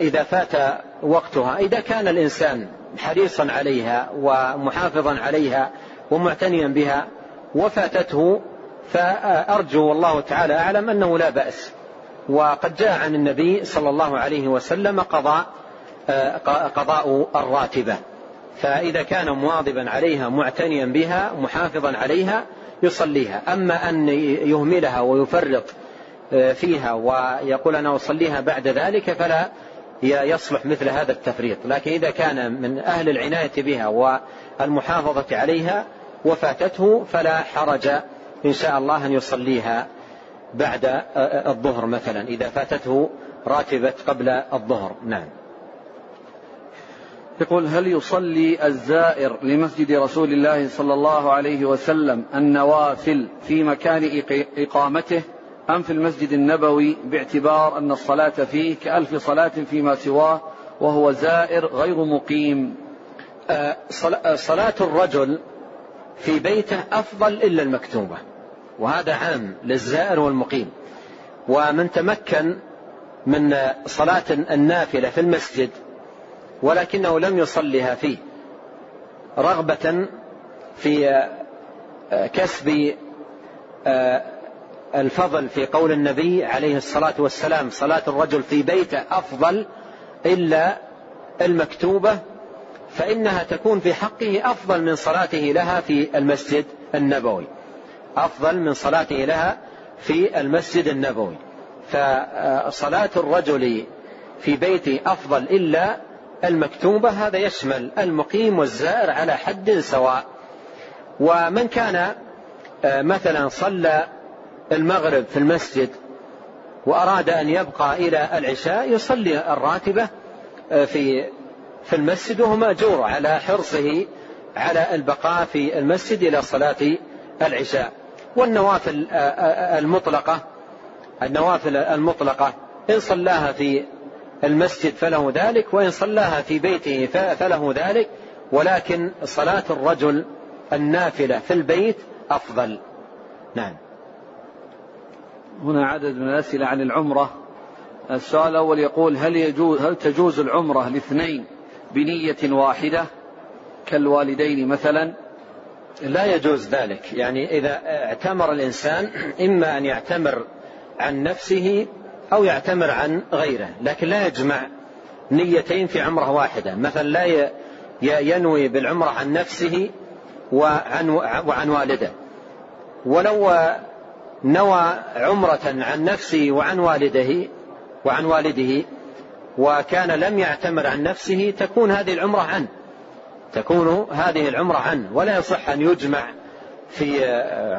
إذا فات وقتها؟ إذا كان الإنسان حريصا عليها ومحافظا عليها ومعتنيا بها وفاتته فأرجو والله تعالى أعلم أنه لا بأس. وقد جاء عن النبي صلى الله عليه وسلم قضاء قضاء الراتبة. فإذا كان مواظبا عليها معتنيا بها محافظا عليها يصليها. أما أن يهملها ويفرط فيها ويقول أنا أصليها بعد ذلك فلا يصلح مثل هذا التفريط. لكن إذا كان من أهل العناية بها والمحافظة عليها وفاتته فلا حرج إن شاء الله أن يصليها. بعد الظهر مثلا إذا فاتته راتبة قبل الظهر. نعم. يقول هل يصلي الزائر لمسجد رسول الله صلى الله عليه وسلم النوافل في مكان إقامته أم في المسجد النبوي باعتبار أن الصلاة فيه كألف صلاة فيما سواه وهو زائر غير مقيم؟ آه، آه، صلاة الرجل في بيته أفضل إلا المكتوبة. وهذا عام للزائر والمقيم. ومن تمكن من صلاة النافلة في المسجد ولكنه لم يصلها فيه رغبة في آه، كسب الفضل في قول النبي عليه الصلاة والسلام صلاة الرجل في بيته أفضل إلا المكتوبة فإنها تكون في حقه أفضل من صلاته لها في المسجد النبوي. أفضل من صلاته لها في المسجد النبوي. فصلاة الرجل في بيته أفضل إلا المكتوبة هذا يشمل المقيم والزائر على حد سواء. ومن كان آه، مثلا صلى المغرب في المسجد وأراد أن يبقى إلى العشاء يصلي الراتبة آه، في في المسجد وهو مأجور على حرصه على البقاء في المسجد إلى صلاة العشاء. والنوافل المطلقة النوافل المطلقة إن صلاها في المسجد فله ذلك وإن صلاها في بيته فله ذلك ولكن صلاة الرجل النافلة في البيت أفضل. نعم. هنا عدد من الأسئلة عن العمرة. السؤال الأول يقول هل يجوز هل تجوز العمرة لاثنين بنية واحدة كالوالدين مثلا؟ لا يجوز ذلك. يعني إذا اعتمر الإنسان إما أن يعتمر عن نفسه أو يعتمر عن غيره لكن لا يجمع نيتين في عمرة واحدة. مثلا لا ينوي بالعمرة عن نفسه وعن, وعن والده. ولو نوى عمرة عن نفسه وعن والده وعن والده وكان لم يعتمر عن نفسه تكون هذه العمرة عنه. تكون هذه العمرة عنه ولا يصح أن يجمع في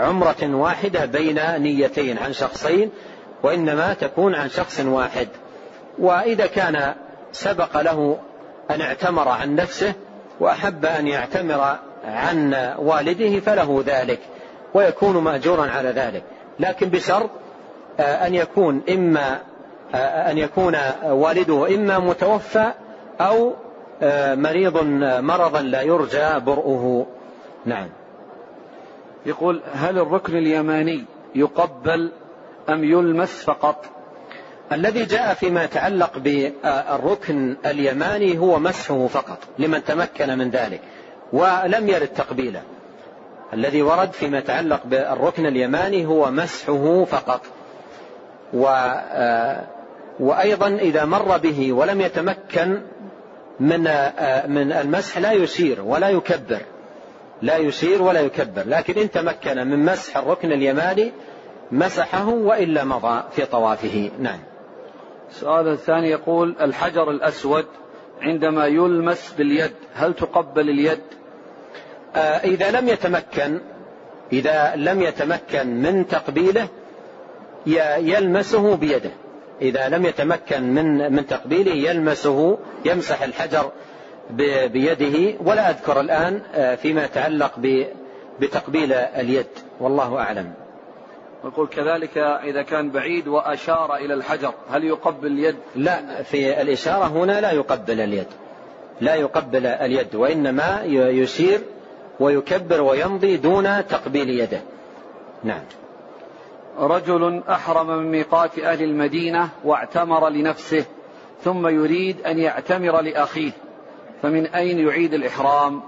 عمرة واحدة بين نيتين عن شخصين وإنما تكون عن شخص واحد. وإذا كان سبق له أن اعتمر عن نفسه وأحب أن يعتمر عن والده فله ذلك ويكون مأجورا على ذلك. لكن بشرط آه، أن يكون إما آه، أن يكون والده إما متوفى أو مريض مرضا لا يرجى برؤه. نعم. يقول هل الركن اليماني يقبل أم يلمس فقط؟ الذي جاء فيما يتعلق بالركن اليماني هو مسحه فقط لمن تمكن من ذلك ولم يرد تقبيله. الذي ورد فيما يتعلق بالركن اليماني هو مسحه فقط. و وأيضا إذا مر به ولم يتمكن من من المسح لا يشير ولا يكبر. لا يشير ولا يكبر. لكن إن تمكن من مسح الركن اليماني مسحه وإلا مضى في طوافه. نعم. السؤال الثاني يقول الحجر الأسود عندما يلمس باليد هل تقبل اليد؟ آه إذا لم يتمكن إذا لم يتمكن من تقبيله يلمسه بيده. إذا لم يتمكن من من تقبيله يلمسه يمسح الحجر بيده. ولا أذكر الآن آه، فيما يتعلق بتقبيل اليد. والله أعلم. يقول كذلك إذا كان بعيد وأشار إلى الحجر هل يقبل اليد؟ لا في الإشارة هنا لا يقبل اليد. لا يقبل اليد وإنما يشير ويكبر ويمضي دون تقبيل يده. نعم. رجل أحرم من ميقات أهل المدينة واعتمر لنفسه ثم يريد أن يعتمر لأخيه فمن أين يعيد الإحرام؟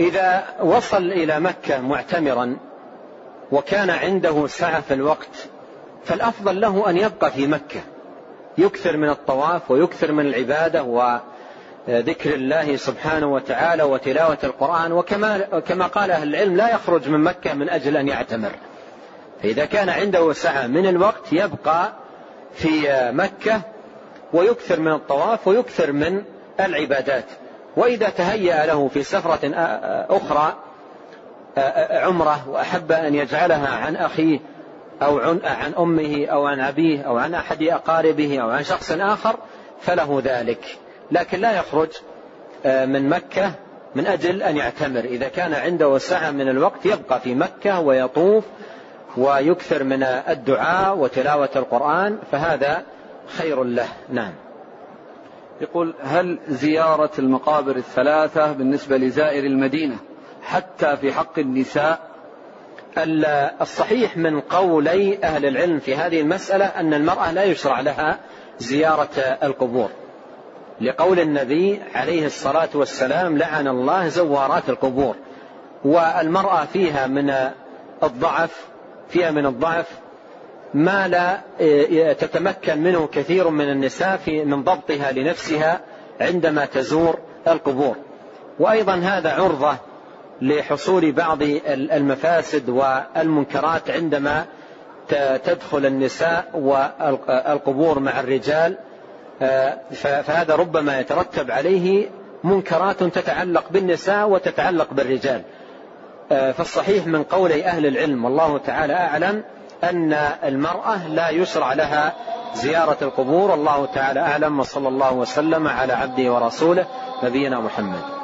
إذا وصل إلى مكة معتمرا وكان عنده سعة في الوقت فالأفضل له أن يبقى في مكة. يكثر من الطواف ويكثر من العبادة وذكر الله سبحانه وتعالى وتلاوة القرآن وكما كما قال أهل العلم لا يخرج من مكة من أجل أن يعتمر. فإذا كان عنده سعة من الوقت يبقى في مكة ويكثر من الطواف ويكثر من العبادات. وإذا تهيأ له في سفرة أخرى عمرة وأحب أن يجعلها عن أخيه أو عن أمه أو عن أبيه أو عن أحد أقاربه أو عن شخص آخر فله ذلك. لكن لا يخرج من مكة من أجل أن يعتمر. إذا كان عنده سعة من الوقت يبقى في مكة ويطوف ويكثر من الدعاء وتلاوة القرآن فهذا خير له. نعم. يقول هل زيارة المقابر الثلاثة بالنسبة لزائر المدينة حتى في حق النساء؟ الصحيح من قولي أهل العلم في هذه المسألة أن المرأة لا يشرع لها زيارة القبور. لقول النبي عليه الصلاة والسلام لعن الله زوارات القبور. والمرأة فيها من الضعف فيها من الضعف ما لا تتمكن منه كثير من النساء في من ضبطها لنفسها عندما تزور القبور. وأيضا هذا عرضة لحصول بعض المفاسد والمنكرات عندما تدخل النساء والقبور مع الرجال فهذا ربما يترتب عليه منكرات تتعلق بالنساء وتتعلق بالرجال. فالصحيح من قولي أهل العلم والله تعالى أعلم أن المرأة لا يشرع لها زيارة القبور والله تعالى أعلم وصلى الله وسلم على عبده ورسوله نبينا محمد.